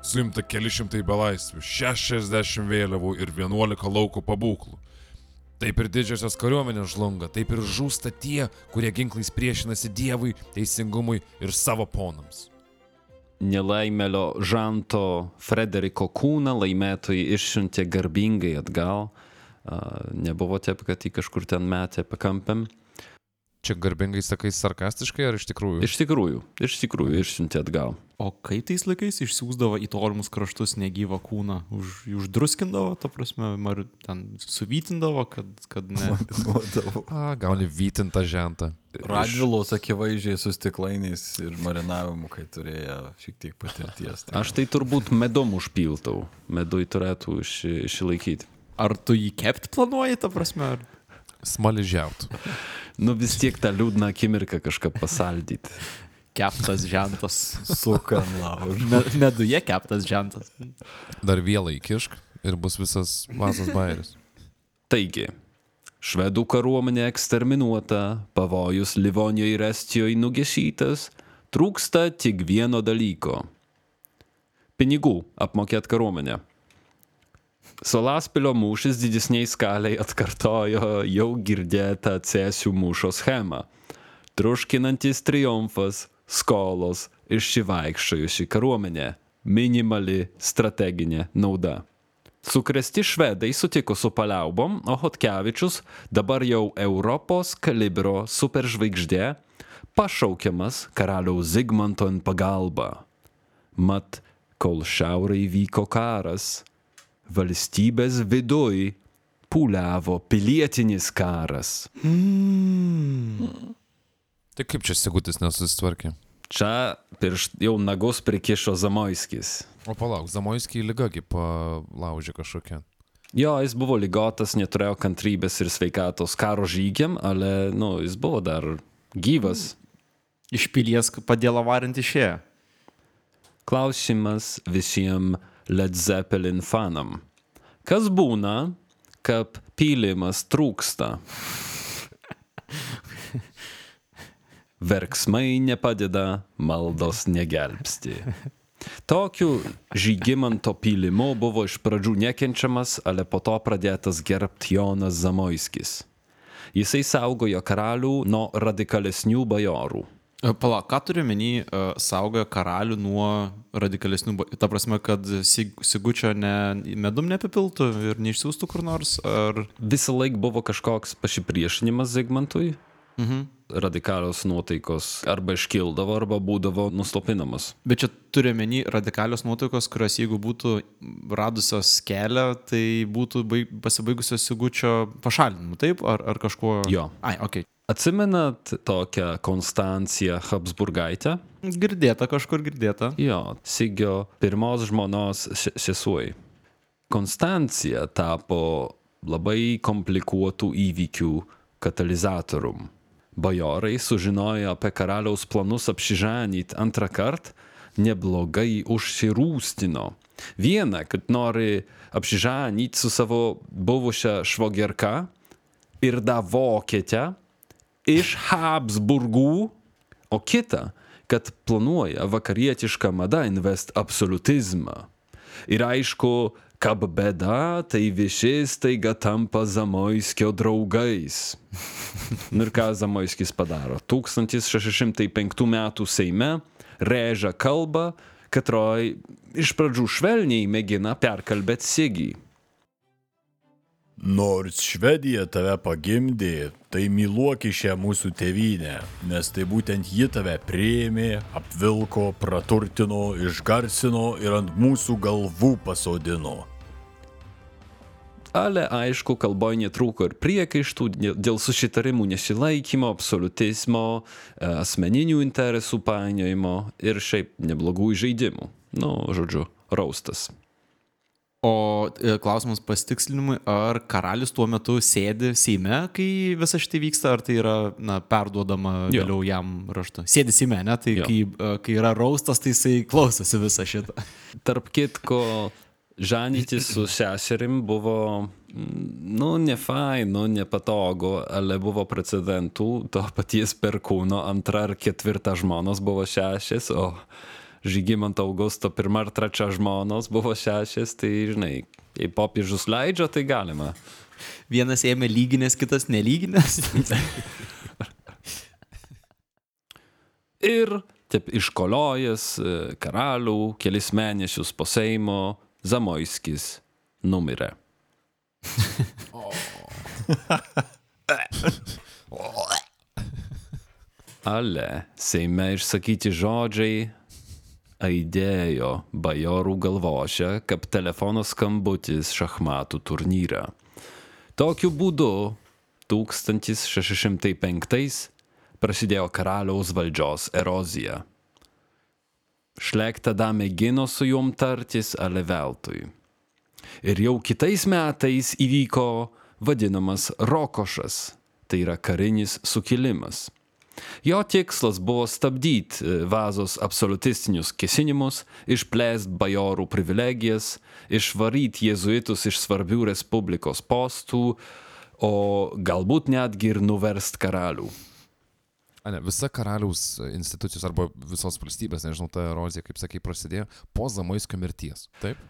Suimta keli šimtai belaisvių, 60 vėliavų ir 11 lauko pabūklų. Taip ir didžiosios kariuomenės žlunga, taip ir žūsta tie, kurie ginklais priešinasi Dievui, teisingumui ir savo ponams. Nelaimelio Žanto Frederiko kūną laimėtojai išsiuntė garbingai atgal. Nebuvo taip, kad jį kažkur ten metė pakampiam. Čia garbingai sakai sarkastiškai ar iš tikrųjų? Iš tikrųjų, iš tikrųjų išsiuntė atgal. O kaip tais laikais išsiųsdavo į tolimus kraštus negyvą kūną? Už, uždruskindavo, ta prasme, ar ten suvytindavo, kad, kad ne. A, gauni vytintą žentą. Radvilos akivaizdžiai su stiklainiais ir marinavimu, kai turėjo šiek tiek patirties. Tai Aš tai turbūt medom užpiltau. Medui turėtų išsi- išsilaikyti. Ar tu jį kept planuoji, ta prasme? Ar... Smaližiaut. Nu vis tiek tą liūdną akimirką kažką pasaldyti. Keptas žentas. suka. Me, meduje keptas žentas. Dar vėlai įkišk ir bus visas vasas bairis. Taigi, švedų kariuomenė eksterminuota, pavojus Livonijoje ir Estijoje nugesytas, trūksta tik vieno dalyko - pinigų apmokėti kariuomenę. Salaspilio mūšis didesniai skaliai atkartojo jau girdėtą cėsių mūšio schemą. Truškinantis triumfas, skolos, išsivaikščiojusi kariuomenė, minimali strateginė nauda. Sukresti švedai sutiko su paliaubom, o Hotkevičius, dabar jau Europos kalibro superžvaigždė, pašaukiamas karaliaus Zigmanto ant pagalbą. Mat, kol šiauriai vyko karas, valstybės viduj pūliavo pilietinis karas. Tai kaip čia Sigutis nesusitvarkė? Čia piršt jau nagus prikišo Zamoiskis. O palauk, Zamoiskiai lygagi palaužė kažkokią. Jo, jis buvo lygotas, neturėjo kantrybės ir sveikatos karo žygiam, ale, nu, jis buvo dar gyvas. Iš pilies padėlą varint išėjo. Klausimas visiems Led Zeppelin fanam. Kas būna, kad pylimas trūksta? Verksmai nepadeda, maldos negelbsti. Tokiu žygimanto pylimu buvo iš pradžių nekenčiamas, ale po to pradėtas gerbti Jonas Zamoiskis. Jisai saugojo karalių nuo radikalesnių bajorų. E, Pala, ką turiu menį, uh, saugojo karalių nuo radikalesnių, ta prasme, kad sig, Sigučio ne, medum neapipiltų ir neišsiųstų kur nors, ar... Visą laiką buvo kažkoks pasipriešinimas Zigmantui. Mhm. Radikalios nuotaikos arba iškildavo, arba būdavo nuslopinamas. Bet čia turiu menį radikalios nuotaikos, kurios jeigu būtų radusios kelią, tai būtų baig, pasibaigusios Sigučio pašalinimu, taip? Ar, ar kažkuo... Jo. Ai, ok. Atsimenat tokią Konstanciją Habsburgaitę? Girdėta, kažkur girdėta. Jo, Sigio pirmos žmonos se- sesuoj. Konstancija tapo labai komplikuotų įvykių katalizatorium. Bajorai sužinojo apie karaliaus planus apsižanyti antrą kartą, neblogai užsirūstino. Viena, kad nori apsižanyti su savo buvusią švogerką ir da vokietę iš Habsburgų, o kita, kad planuoja vakarietišką madą invest absolutizmą. Ir aišku, kab bėda, tai visi staiga tampa Zamoiskio draugais. *laughs* Nu ir ką Zamoiskis padaro? 1605 metų Seime režia kalbą, katroj iš pradžių švelniai mėgina perkalbėti Sigį. Nors Švedija tave pagimdė, tai myluoki šią mūsų tėvynę, nes tai būtent ji tave prieimė, apvilko, praturtino, išgarsino ir ant mūsų galvų pasodino. Ale aišku, kalboje netrūko ir priekaištų dėl- susitarimų nesilaikymo, absolutizmo, e, asmeninių interesų painiojimo ir šiaip neblogų žaidimų. Nu, žodžiu, raustas. O e, klausimas pasitikslinimui, ar karalius tuo metu sėdi Seime, kai visa šitai vyksta, ar tai yra na, perduodama Jo. vėliau jam raštu? Sėdi Seime, ne? Tai Jo. kai, e, kai yra raustas, tai jisai klausosi visą šitą. Tarp kitko, žanytis su seserim buvo, nu, ne fainu, nepatogu, ale buvo precedentų, to paties perkūno antra ar ketvirta žmonos buvo šešis, o Žygimanto Augusto pirma ar trečia žmonos buvo šešis, tai žinai, jei popiežius leidžia, tai galima. Vienas ėmė lyginės, kitas nelyginės. Ir taip iškoliojęs e, karalių kelis mėnesius po Seimo, Zamoiskis numirė. *laughs* Ale Seime išsakyti žodžiai aidėjo bajorų galvoše, kaip telefono skambutis šachmatų turnyre. Tokiu būdu 1605 prasidėjo karaliaus valdžios erozija. Šlekta da mėgino su juom tartis, ale veltui. Ir jau kitais metais įvyko vadinamas Rokošas, tai yra karinis sukilimas. Jo tikslas buvo stabdyti e, vazos absolutistinius kesinimus, išplėsti bajorų privilegijas, išvaryti jėzuitus iš svarbių respublikos postų, o galbūt netgi ir nuverst karalių. A, ne, visa karaliaus institucijos arba visos valstybės, nežinau, ta erozija, kaip sakai, prasidėjo po Zamoiskio mirties. Taip?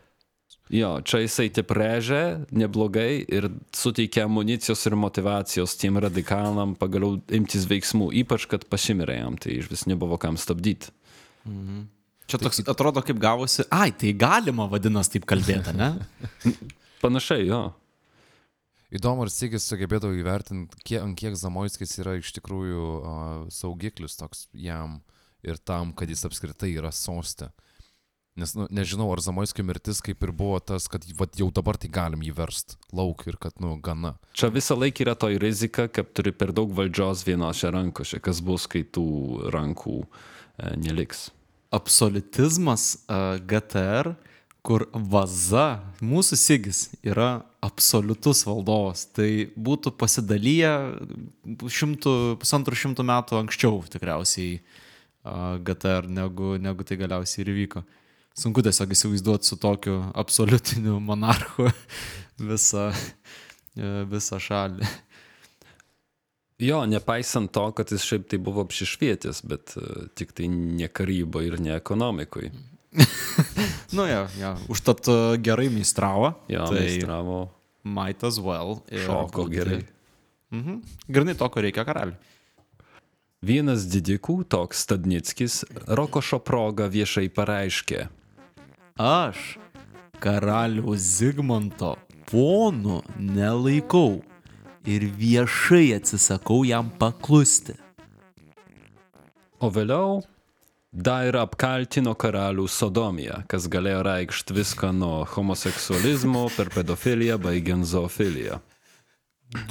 Jo, čia jisai taip režė neblogai ir suteikia amunicijos ir motivacijos tiem radikalam pagaliau imtis veiksmų, ypač kad pasimirė jam, tai iš vis nebuvo kam stabdyti. Čia toks atrodo kaip gavosi, ai, tai galima vadinasi taip kalbėti, ne? *laughs* Panašiai, jo. Įdomu, ar Sigis sugebėdavo įvertinti, kiek, ant kiek Zamoiskis yra iš tikrųjų uh, saugiklis toks jam ir tam, kad jis apskritai yra sostė. Nes nu, nežinau, ar Zamoiskio mirtis kaip ir buvo tas, kad vat, jau dabar tai galim jį verst lauk ir kad, nu, gana. Čia visą laiką yra toj rizika, kad turi per daug valdžios vienose rankose, kas bus, kai tų rankų e, neliks. Absolutizmas uh, GTR, kur vaza, mūsų Sigis yra absoliutus valdovas. Tai būtų pasidalyję šimtų, pusantrų šimtų metų anksčiau tikriausiai uh, GTR, negu, negu tai galiausiai ir įvyko. Sunku tiesiog įsivaizduoti su tokiu absoliutiniu monarchu *laughs* visą, e, visą šalį. Jo, nepaisant to, kad jis šiaip tai buvo apsišvietęs, bet e, tik tai ne karybai ir ne ekonomikui. *laughs* Nu, ja, ja. užtat e, gerai meistravo. Jo, tai meistravo might as well. šoko gerai. Mhm. Grinai to, ko reikia karaliui. Vienas didikų, toks Stadnickis, Rokošo proga viešai pareiškė. Aš karaliaus Zigmanto ponu nelaikau ir viešai atsisakau jam paklusti. O vėliau dar ir apkaltino karalių sodomiją, kas galėjo reikšti viską nuo homoseksualizmo per pedofiliją baigiant zoofiliją.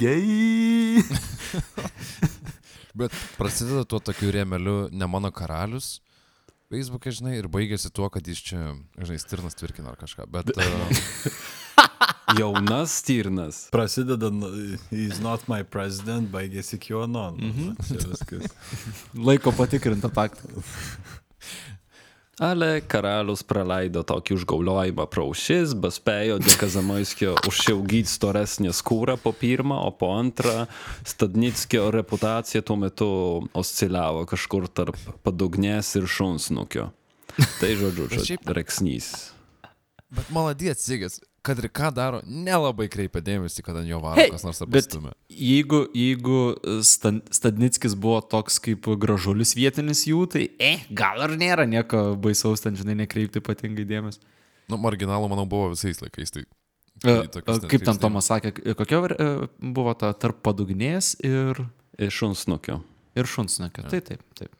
Gei. *laughs* Bet prasideda tuo tokiu rėmeliu ne mano karalius. Facebook'e, žinai, ir baigėsi tuo, kad jis čia, žinai, stirnas tvirkina ar kažką. Bet *laughs* uh, Jaunas stirnas. Prasideda, he's not my president, baigėsi QAnon. Čia viskas. Laiko patikrinta faktą. *laughs* Ale karalius praleido tokį užgauliojimą pro aušis, bet spėjo dėka Zamaiskio užsiaugyti storesnę skūrą po pirmą, o po antrą Stadnickio reputacija tuo metu osciliavo kažkur tarp padugnės ir šunsnukio. Tai žodžiu, čia reksnys. Bet maladėt, Sigis, kad ir ką daro, nelabai kreipia dėmesį, kad ant jo varo Hey, kas nors apstumė. jeigu, jeigu Stan, Stadnickis buvo toks kaip gražulis vietinis jų, tai, eh, gal ir nėra nieko baisaus ten, žinai, nekreipti ypatingai dėmesio. Nu, marginalų, manau, buvo visais laikais. Tai, E, tokius e, Kaip ten Tomas sakė, kokia e, buvo ta tarp padugnės ir, Ir šunsnukio. ir šunsnakio. Tai taip, taip.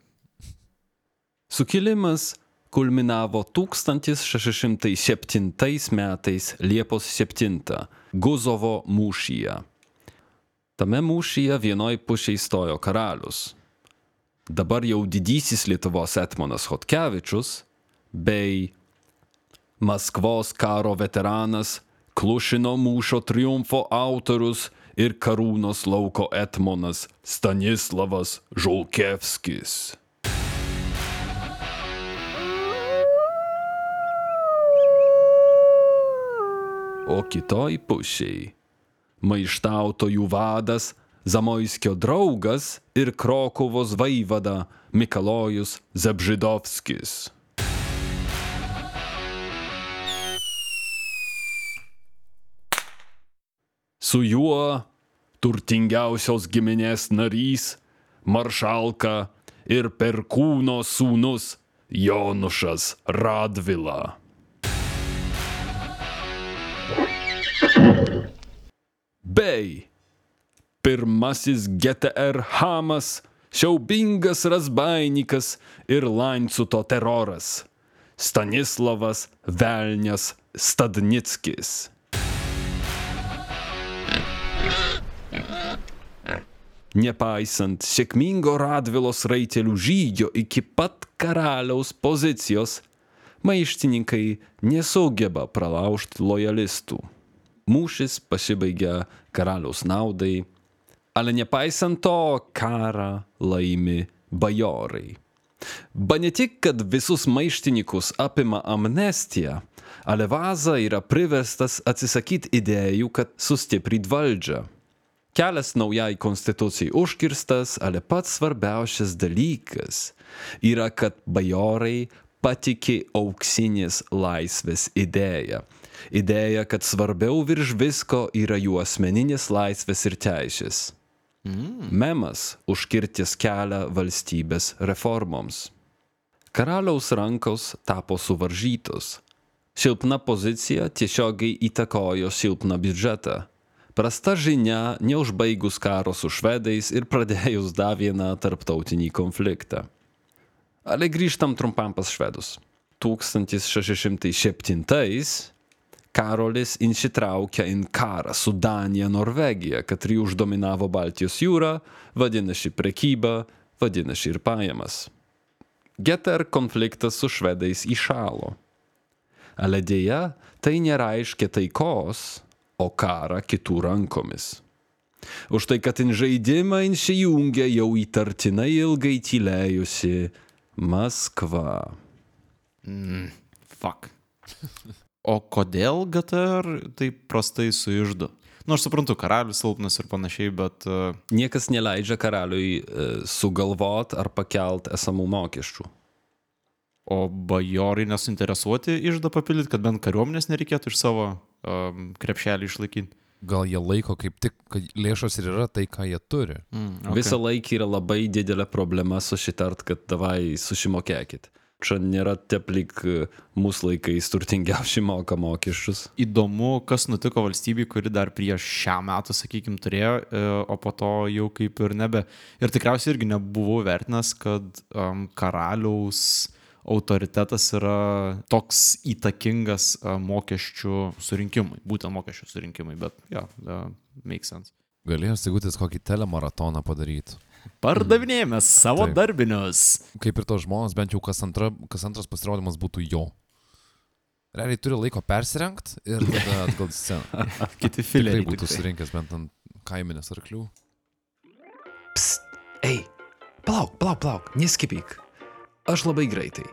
Sukilimas kulminavo 1607 metais Liepos 7 Guzovo mūšyje. Tame mūšyje vienoj pusėje stojo karalius. Dabar jau didysis Lietuvos Etmonas Hotkevičius bei Maskvos karo veteranas, Klušino mūšio triumfo autorius ir Karūnos lauko Etmonas Stanislavas Žulkevskis. O kitoj pusėj maištautojų vadas, Zamoiskio draugas ir Krokovos vaivada Mikalojus Zabžidovskis. Su juo turtingiausios giminės narys, maršalka ir perkūno sūnus Jonušas Radvila. Bei pirmasis GTR Hamas, siaubingas rasbainikas ir Laincuto teroras Stanislavas Velnias Stadnickis. Nepaisant sėkmingo Radvilos raitelių žygio iki pat karaliaus pozicijos, maištininkai nesugeba pralaužti lojalistų. Mūšis pasibaigia karaliaus naudai, ale nepaisant to karą laimi bajorai. Ba ne tik, kad visus maištininkus apima amnestija, ale Vaza yra priverstas atsisakyti idėjų, kad sustipryt valdžią. Kelias naujai konstitucijai užkirstas, ale pats svarbiausias dalykas yra, kad bajorai patikė auksinės laisvės idėją. Idėja, kad svarbiau virš visko yra jų asmeninės laisvės ir teisės. Memas užkirtis kelią valstybės reformoms. Karaliaus rankos tapo suvaržytos. Silpna pozicija tiesiogiai įtakojo silpną biudžetą. Prasta žinia, neužbaigus karo su švedais ir pradėjus dar vieną tarptautinį konfliktą. Ale grįžtam trumpam pas švedus. 1607 Karolis įsitraukia į karą su Danija, Norvegija, katri uždominavo Baltijos jūrą, vadinasi prekybą, vadinasi ir pajamas. Geter konfliktas su švedais įšalo. Ale dėja, tai nereiškia taikos, o karą kitų rankomis. Už tai, kad į žaidimą įsijungia jau įtartinai ilgai tylėjusi Maskva. Fuck. *laughs* O kodėl GTR taip prastai suiždo? Nu, aš suprantu, karalius silpnas ir panašiai, bet... Uh, Niekas neleidžia karaliui e, sugalvot ar pakelt esamų mokesčių. o bajorai nesuinteresuoti išdą papildyti, kad bent kariuomenės nereikėtų iš savo um, krepšelį išlaikyti. gal jie laiko kaip tik, kad lėšos ir yra tai, ką jie turi. Mm, Okay. Visą laiką yra labai didelė problema susitart, kad davai susimokėkit. Čia nėra teplik mūsų laikais turtingiausi moka mokesčius. Įdomu, kas nutiko valstybei, kuri dar prieš šią metą, sakykime, turėjo, e, o po to jau kaip ir nebe. Ir tikriausiai irgi nebuvau vertinęs, kad um, karaliaus autoritetas yra toks įtakingas uh, mokesčių surinkimui, būtent mokesčių surinkimui, bet jo, yeah, uh, make sense. Galėjo Sigutis kokį telemaratoną padaryti. Pardavinėjame savo Taip. Darbinius. Kaip ir tos žmonės, bent jau kas, antra, kas antras pasirodymas būtų jo. Realiai turi laiko persirengti ir tada atgal į sceną. *laughs* Kiti Tikrai fileriai būtų tikrai. surinkęs bent ant kaiminės arklių. Psst, ei, palauk, palauk, palauk, neskipyk. Aš labai greitai.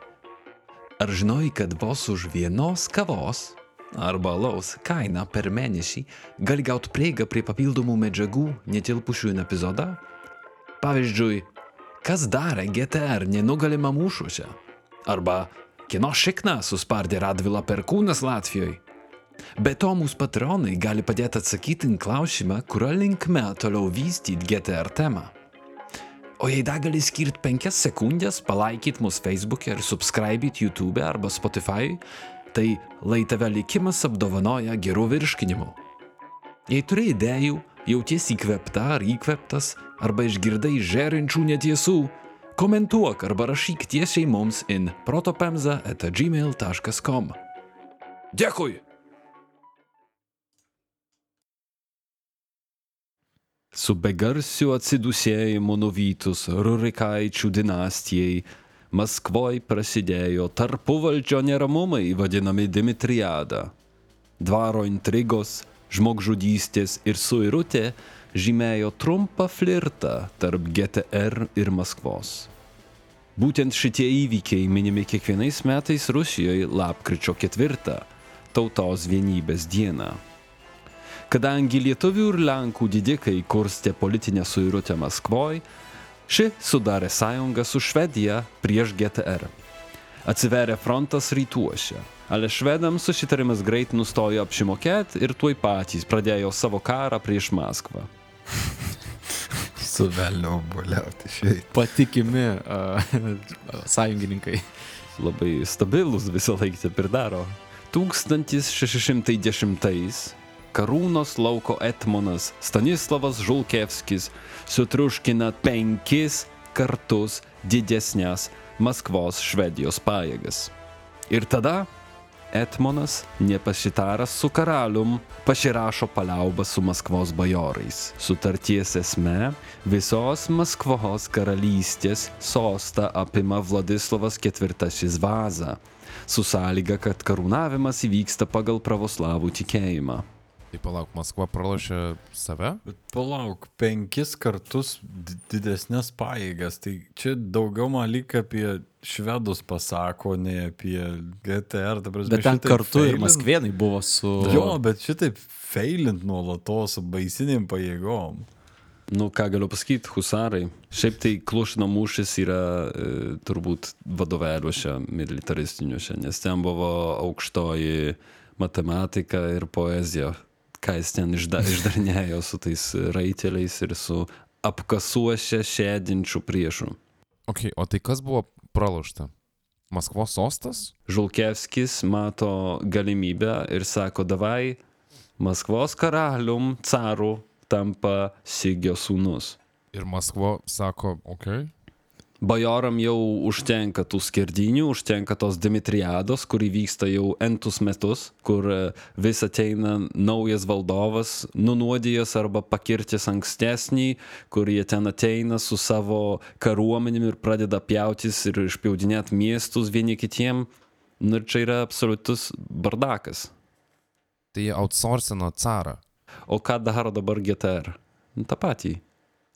Ar žinojai, kad vos už vienos kavos arba alaus kainą per mėnesį gali gauti prieigą prie papildomų medžiagų netilpušių į epizodą? Pavyzdžiui, kas darė GTR nenugalimą mūšuose? Arba kino šikna suspardė Radvila perkūnas Latvijoje? Be to, mūsų patronai gali padėti atsakyti į klausimą, kurio linkme toliau vystyti GTR temą. O jei dar gali skirti penkias sekundės, palaikyti mūsų Facebook'e ir subscribeit YouTube arba Spotify, tai lai tave likimas apdovanoja gerų virškinimų. Jei turi idėjų, jauties įkvepta ar įkveptas, arba išgirdai žerinčių netiesų, komentuok arba rašyk tiesiai mums in protopemza etagmail.com. Dėkui! Su begarsiu atsidusėjimu nuvytus Rurikaičių dinastijai Maskvoj prasidėjo tarpuvaldžio neramumai vadinami Dimitriada. Dvaro intrigos, žmogžudystės ir suirutė žymėjo trumpą flirtą tarp GTR ir Maskvos. Būtent šitie įvykiai minimi kiekvienais metais Rusijoje lapkričio ketvirtą, tautos vienybės dieną. Kadangi lietuvių ir lenkų didikai kurstė politinę suirutę Maskvoj, ši sudarė sąjungą su Švedija prieš GTR. Atsiverė frontas rytuose, ale švedams susitarimas greit nustojo apšimokėti ir tuoj patys pradėjo savo karą prieš Maskvą. *laughs* Su velniu buliauti šiai. Patikimi uh, sąjungininkai. Labai stabilus visą laiką taip ir daro. 1610 Karūnos lauko etmonas Stanislavas Žulkevskis sutruškina penkis kartus didesnės Maskvos Švedijos pajėgas. Ir tada Etmonas, nepasitaręs su karalium, pasirašo paliaubą su Maskvos bajorais. Sutarties esme visos Maskvos karalystės sostą apima Vladislavas IV Vaza, su sąlyga, kad karūnavimas įvyksta pagal pravoslavų tikėjimą. Tai palauk, Maskva pralošė save? Bet palauk, penkis kartus di- didesnės paėgas. Tai čia daugiau man lyg apie švedus pasako, ne apie GTR. ta prasme, Bet ten kartu ir failint- maskvienai buvo su... Jo, bet šitaip feilint nuolatos su baisinėm paėgom. Nu, ką galiu pasakyti, husarai. Šiaip tai Klušino mūšis yra e, turbūt vadovėliuose militaristiniuose, nes ten buvo aukštoji matematika ir poezija, ką jis ten išda, išdarinėjo su tais raiteliais ir su apkasuose šedinčių priešų. Ok, o tai kas buvo pralošta? Maskvos sostas? Žulkevskis mato galimybę ir sako, davai, Maskvos karalium, caru tampa Sigio sūnus. Ir Maskva sako, ok. Bajoram jau užtenka tų skerdinių, užtenka tos Dimitriados, kuri vyksta jau entus metus, kur e, vis ateina naujas valdovas, nunuodijęs arba pakirtęs ankstesnį, kur jie ten ateina su savo kariuomenėm ir pradeda pjautis ir išpjaudinėti miestus vieni kitiem. Nu ir čia yra absoliutus bardakas. Tai jie outsourcino carą. O ką daro dabar GTR? Nu, tą patį.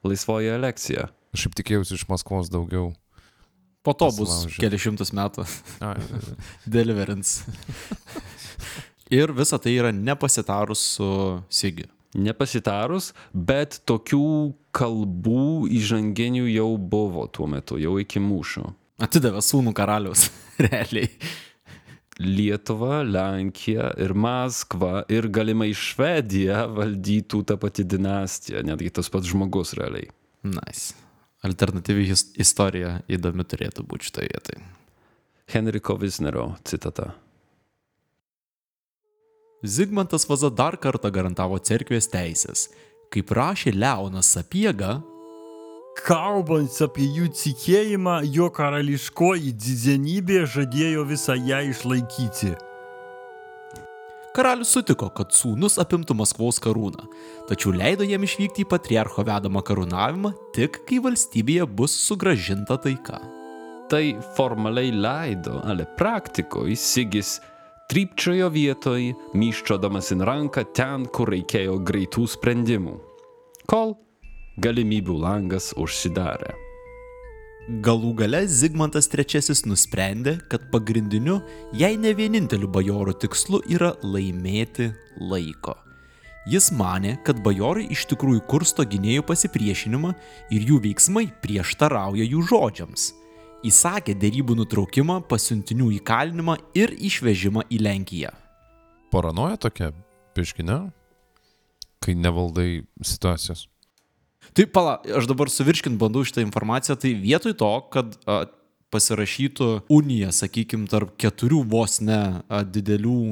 Laisvoji elekcija. Aš šiaip tikėjausi iš Maskvos daugiau. Po to bus Pasilaužė. keli šimtus metų. *laughs* Deliverance. ir visa tai yra nepasitarus su Sigi. Nepasitarus, bet tokių kalbų įžanginių jau buvo tuo metu, jau iki mūšio. Atidavė sūnų karalius, *laughs* realiai. Lietuvą, Lenkiją ir Maskvą ir galimai Švediją valdytų ta pati dinastija, netgi tas pats žmogus realiai. Nice. Alternatyvi istorija įdomi turėtų būti šitoje vietoje. Henriko Visnero citata. Zigmantas Vaza dar kartą garantavo cerkvės teisės. Kaip rašė Leonas Sapiega, Kalbant apie jų tikėjimą, jo karališkoji dizenybė žadėjo visą ją išlaikyti. Karalius sutiko, kad sūnus apimtų Maskvos karūną, tačiau leido jam išvykti į patriarcho vedamą karūnavimą tik kai valstybėje bus sugražinta taika. Tai formaliai leido, ale praktikoje Sigis trypčiojo vietoj, myščiodamas į ranką ten, kur reikėjo greitų sprendimų. Kol galimybių langas užsidarė. Galų gale Zigmantas III nusprendė, kad pagrindiniu, jei ne vieninteliu bajoro tikslu yra laimėti laiko. Jis mane, kad bajorai iš tikrųjų kursto gynėjų pasipriešinimą ir jų veiksmai prieštarauja jų žodžiams. Įsakė dėrybų nutraukimą, pasiuntinių įkalinimą ir išvežimą į Lenkiją. Paranoja tokia, piškinė, kai nevaldai situacijos. Tai pala, aš dabar suvirškint bandau šitą informaciją, tai vietoj to, kad a, pasirašytų unija, sakykime, tarp keturių vos ne didelių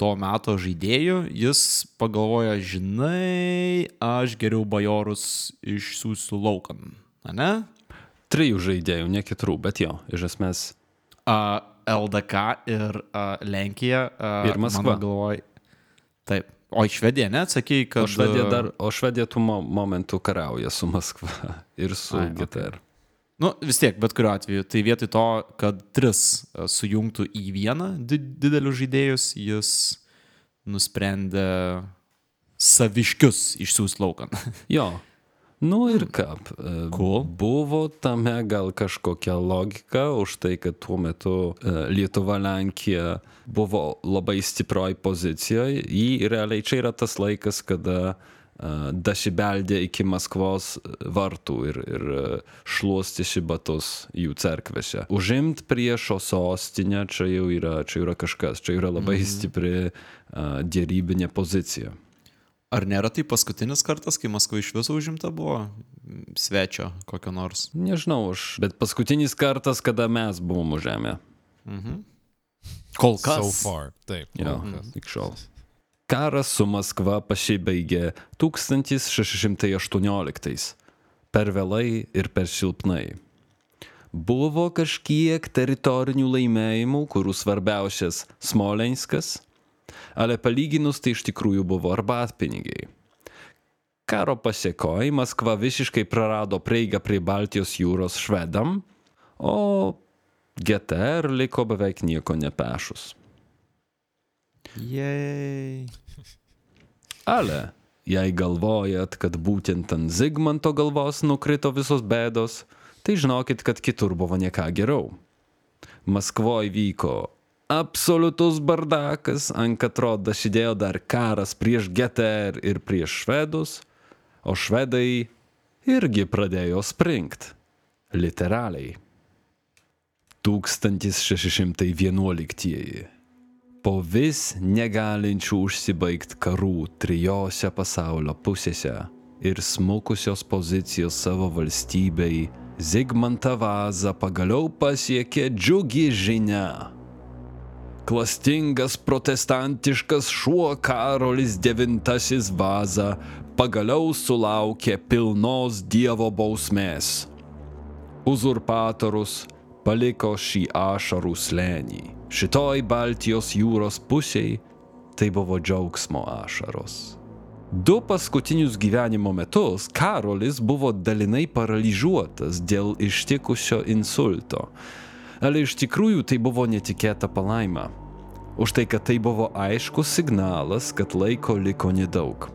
to meto žaidėjų, jis pagalvoja, žinai, aš geriau bajorus išsiųsiu laukan, ne? Trijų žaidėjų, ne keturių, bet jo, iš esmės. A, LDK ir a, Lenkija. A, Ir Maskva. Galvoj, taip. O į Švediją neatsakėjai, kad... O Švedija, dar, o Švedija tų mo momentų kariauja su Maskva *laughs* ir su Ai, okei. GTR. Nu, vis tiek, bet kuriuo atveju, tai vietoj to, kad tris e, sujungtų į vieną di didelius žaidėjus, jis nusprendė saviškius išsiųs laukan. *laughs* Jo. Nu ir ką. e, Cool. Buvo tame gal kažkokia logika už tai, kad tuo metu e, Lietuva, Lenkija buvo labai stiprioj pozicijoje. Jį realiai čia yra tas laikas, kada dasibeldė iki Maskvos vartų ir, ir e, šluostėsi batus jų cerkvėse. Užimt priešo sostinę čia jau yra, čia yra kažkas, čia yra labai stipri e, dėrybinė pozicija. Ar nėra tai paskutinis kartas, kai Maskva iš viso užimta buvo svečio kokio nors? Nežinau, aš, bet paskutinis kartas, kada mes buvom užėmę. Kol So kas. far. Taip. Jo, iki šiol. Karas su Maskva pasibaigė 1618. Per vėlai ir per silpnai. Buvo kažkiek teritorinių laimėjimų, kurių svarbiausias Smolenskas, ale palyginus tai iš tikrųjų buvo arbatpinigiai. Karo pasiekoj Maskva visiškai prarado prieigą prie Baltijos jūros švedam, o GTR liko beveik nieko nepešus. Jei. Ale jei galvojat, kad būtent ant Zigmanto galvos nukrito visos bėdos, tai žinokit, kad kitur buvo nieką geriau. Maskvoje vyko absoliutus bardakas, ant katro dasidėjo dar karas prieš GTR ir prieš švedus, o švedai irgi pradėjo springt. Literaliai. 1611. Po vis negalinčių užsibaigti karų trijose pasaulio pusėse ir smukusios pozicijos savo valstybei, Zigmantą Vazą pagaliau pasiekė džiugi žinia. Klastingas protestantiškas šuo Karolis IX Vaza pagaliau sulaukė pilnos Dievo bausmės. Uzurpatorius paliko šį ašarų slėnį. Šitoj Baltijos jūros pusiai tai buvo džiaugsmo ašaros. Du paskutinius gyvenimo metus Karolis buvo dalinai paralyžiuotas dėl ištikusio insulto. Ale iš tikrųjų tai buvo netikėta palaima. Už tai, kad tai buvo aiškus signalas, kad laiko liko nedaug.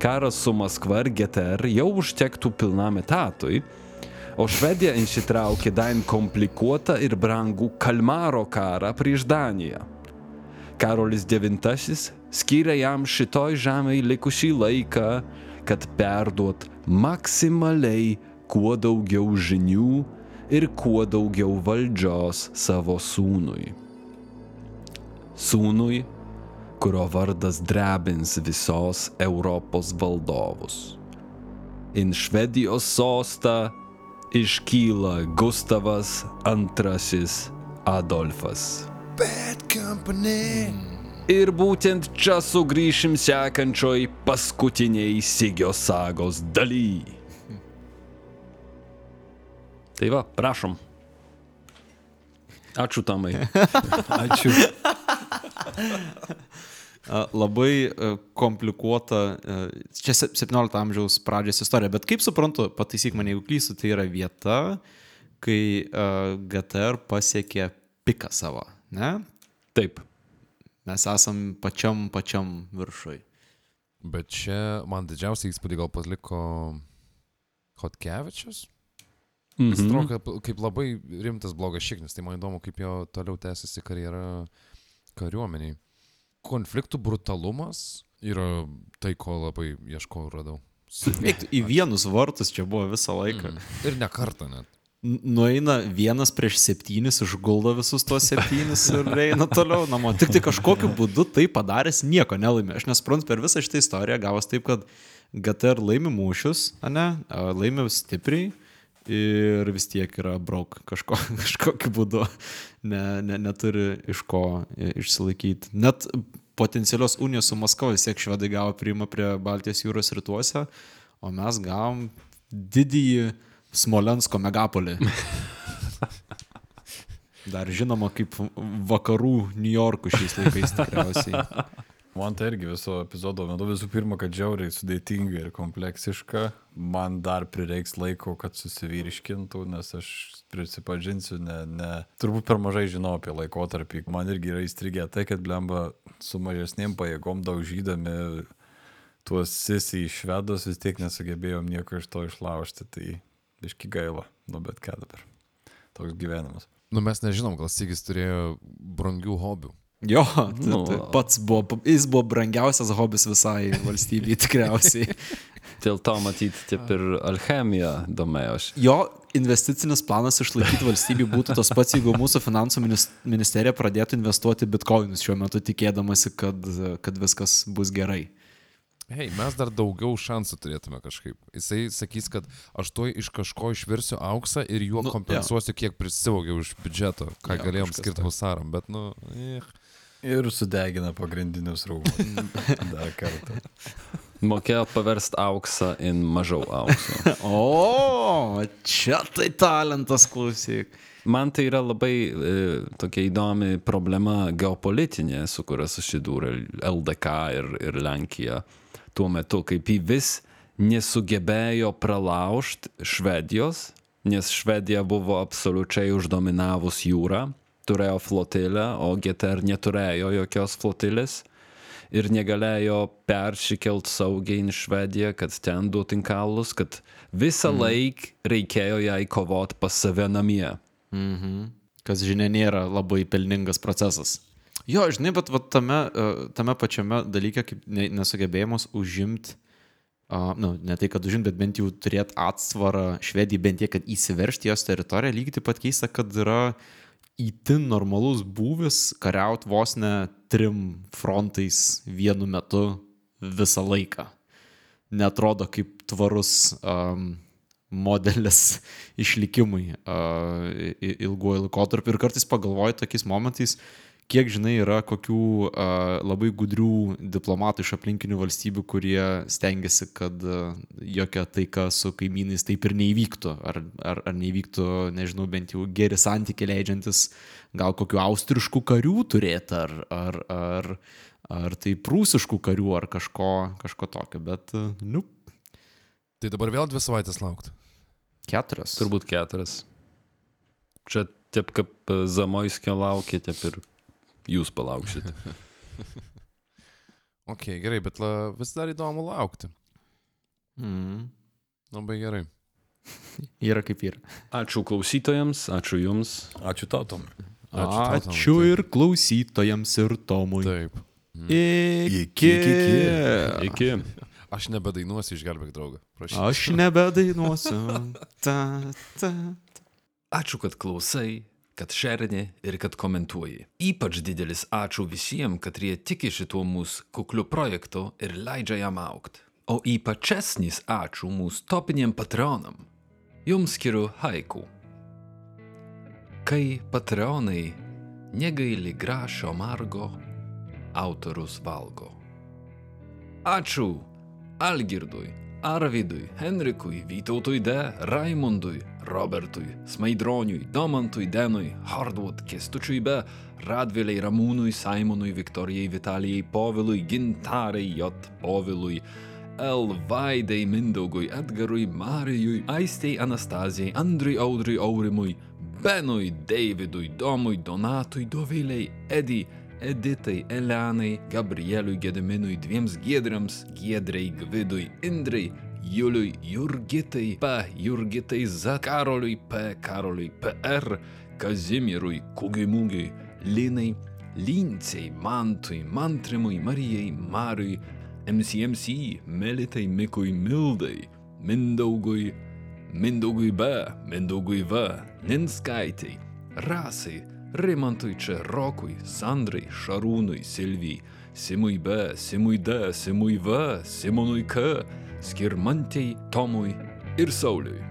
Karas su Maskva ir GTR jau užtektų pilnam etatui, o Švedija įsitraukė dar komplikuotą ir brangų Kalmaro karą prieš Daniją. Karolis IX skyrė jam šitoj žemėje likusį laiką, kad perduot maksimaliai kuo daugiau žinių ir kuo daugiau valdžios savo sūnui. sūnui, kurio vardas drebins visos Europos valdovus. In Švedijos sostą iškyla Gustavas II Adolfas. Bad company. Ir būtent čia sugrįšim sekančioj paskutiniai Sigio sagos daly. Tai va, prašom. Ačiū Tomai. *laughs* Ačiū. *laughs* A, Labai e, komplikuota, e, čia se- 17 amžiaus pradžios istorija, bet kaip suprantu, pataisyk mane, jeigu klystu, tai yra vieta, kai e, GTR pasiekė piką savo, ne? Taip. Mes esam pačiam, pačiam viršui. Bet čia man didžiausią įspūdį gal paliko Hotkevičius. Jis Mhm. atrodo kaip, kaip labai rimtas blogas šiknis, tai man įdomu, kaip jo toliau tęsiasi karjera kariuomeniai. Konfliktų brutalumas yra tai, ko labai ieškojau ir radau. Eik, į vienus vartus čia buvo visą laiką. Mm. Ir ne kartą net. Nueina vienas prieš septynis, išguldo visus tuos septynis ir eina toliau namo. Tik tai kažkokiu būdu tai padaręs nieko nelaimė. Aš nesuprantu, per visą šitą istoriją gavos taip, kad GTR laimi mūšius, ane, a, laimi stipriai ir vis tiek yra brauk kažko, *laughs* kažkokiu būdu. Ne, ne, neturi iš ko i- išsilaikyti. Net potencialios unijos su Maskva vis tiek švedai gavo priimą prie Baltijos jūros rytuose, o mes gavom didįjį Smolensko megapolį. *laughs* Dar žinoma kaip vakarų New Yorkų šiais laikais tikriausiai. *laughs* Man tai irgi viso epizodo metu visų pirma, kad žiauriai sudėtinga ir kompleksiška. Man dar prireiks laiko, kad susivyriškintų, nes aš prisipažinsiu, ne, ne, turbūt per mažai žinau apie laikotarpį. Man irgi yra įstrigę tai, kad blemba su mažesniem pajėgom daužydami tuos sisi į švedus vis tiek nesugebėjom nieko iš to išlaužti. Tai iški gaila, nu bet ką dabar. Toks gyvenimas. Nu mes nežinom, gal Sigis turėjo brangių hobių. Jo, tai, Nu. tai pats buvo, jis buvo brangiausias hobis visai valstybei *laughs* tikriausiai. Dėl to matyti taip ir alchemija domėjosi. Jo investicinis planas išlaikyti valstybį būtų tas pats, jeigu mūsų finansų minis- ministerija pradėtų investuoti bitkoinus šiuo metu tikėdamasi, kad, kad viskas bus gerai. Hei, mes dar daugiau šansų turėtume kažkaip. Jisai sakys, kad aš tuoj iš kažko išvirsiu auksą ir juo Nu, kompensuosiu, kiek prisivogiau iš biudžeto, ką jo, galėjom skirti husaram, bet, nu, eh. Ir sudegina pagrindinius rūmus. Dar kartą. Mokėjo paversti auksą į mažiau aukso. *laughs* O, čia tai talentas klausyk. Man tai yra labai e, tokia įdomi problema geopolitinė, su kuria susidūrė LDK ir, ir Lenkija tuo metu, kaip jį vis nesugebėjo pralaužti Švedijos, nes Švedija buvo absoliučiai uždominavus jūrą, turėjo flotilę, o GTR neturėjo jokios flotilės ir negalėjo persikelt saugiai į Švediją, kad ten duotų inkalus, kad visą mm. laiką reikėjo jai kovoti pas save namie. Mhm. Kas žinia nėra labai pelningas procesas. Jo, žinai, bet va, tame, e, tame pačiame dalyke, kaip ne- nesugebėjimas užimti, uh, nu, ne tai, kad užimti, bet bent jau turėti atsvarą Švedijai, bent tiek, kad įsiveršti jos teritoriją, lygiai taip pat keista, kad yra įtin normalus būvis kariauti vos ne trim frontais vienu metu visą laiką. Netrodo kaip tvarus um, modelis išlikimui uh, ilguoju laikotarpiu. Ir kartais pagalvoju tokiais momentais, kiek žinai yra kokių uh, labai gudrių diplomatų iš aplinkinių valstybių, kurie stengiasi, kad uh, jokia taika su kaimynais taip ir neįvyktų. Ar, ar, ar neįvyktų, nežinau, bent jau geri santykiai leidžiantis gal kokių austriškų karių turėti, ar, ar, ar, ar tai prūsiškų karių, ar kažko, kažko tokio. Bet, uh, nu, Tai dabar vėl dvi savaitės laukti. keturios. Turbūt keturias. Čia taip kaip Zamoiskio laukia, taip ir jūs palauksit. *laughs* Ok, gerai, bet la, vis dar įdomu laukti. Mm. Labai gerai. Yra kaip yra. Ačiū klausytojams, ačiū jums. Ačiū tau, Tom. Ačiū tau, Tomai, Ačiū ir klausytojams, ir Tomui. Taip. Iki. Iki, iki, Iki. *laughs* Aš nebedainuosiu išgelbėk draugą. Prašau. Aš nebedainuosiu. *laughs* Ta, ta. Ačiū, kad klausai. Kad šerni ir kad komentuoji. Ypač didelis ačiū visiems, kad jie tiki šituo mūsų kukliu projektu ir leidžia jam aukti. O ypačesnis ačiū mūsų topiniam patronam. Jums skiriu haiku. Kai patronai negaili grašio margo, autorius valgo. Ačiū Algirdui, Arvidui, Henrikui, Vytautui D, Raimondui, Robertui, Smaidroniui, Domantui Denui, Hardwood, Kestučiui B, Radviliai Ramūnui, Simonui, Viktorijai, Vitalijai, Povilui, Gintarai J. Povilui, L. Vaidai, Mindaugui, Edgarui, Marijui, Aistei, Anastazijai, Andriui, Audriui, Aurimui, Benui, Davidui, Domui, Donatui, Doviliai, Edi, Editai, Elenai, Gabrieliui, Gediminui, dviems Giedriams, Giedrai, Gvidui, Indrai, Juliui, Jurgitai, P, Jurgitai, Z, Karoliui, P, Karoliui, PR, Kazimirui, Kugiui Mūgiui, Linai, Lincei, Mantui, Mantrimui, Marijai, Mariui, MCMC, Melitai, Mikui, Mildai, Mindaugui, Mindaugui B, Mindaugui V, Ninskaitai, Rasai, Rimantui Čerokui, Sandrai, Šarūnui, Silvijai, Simui B, Simui D, Simui V, Simonui K, Skirmantei, Tomui ir Sauliui.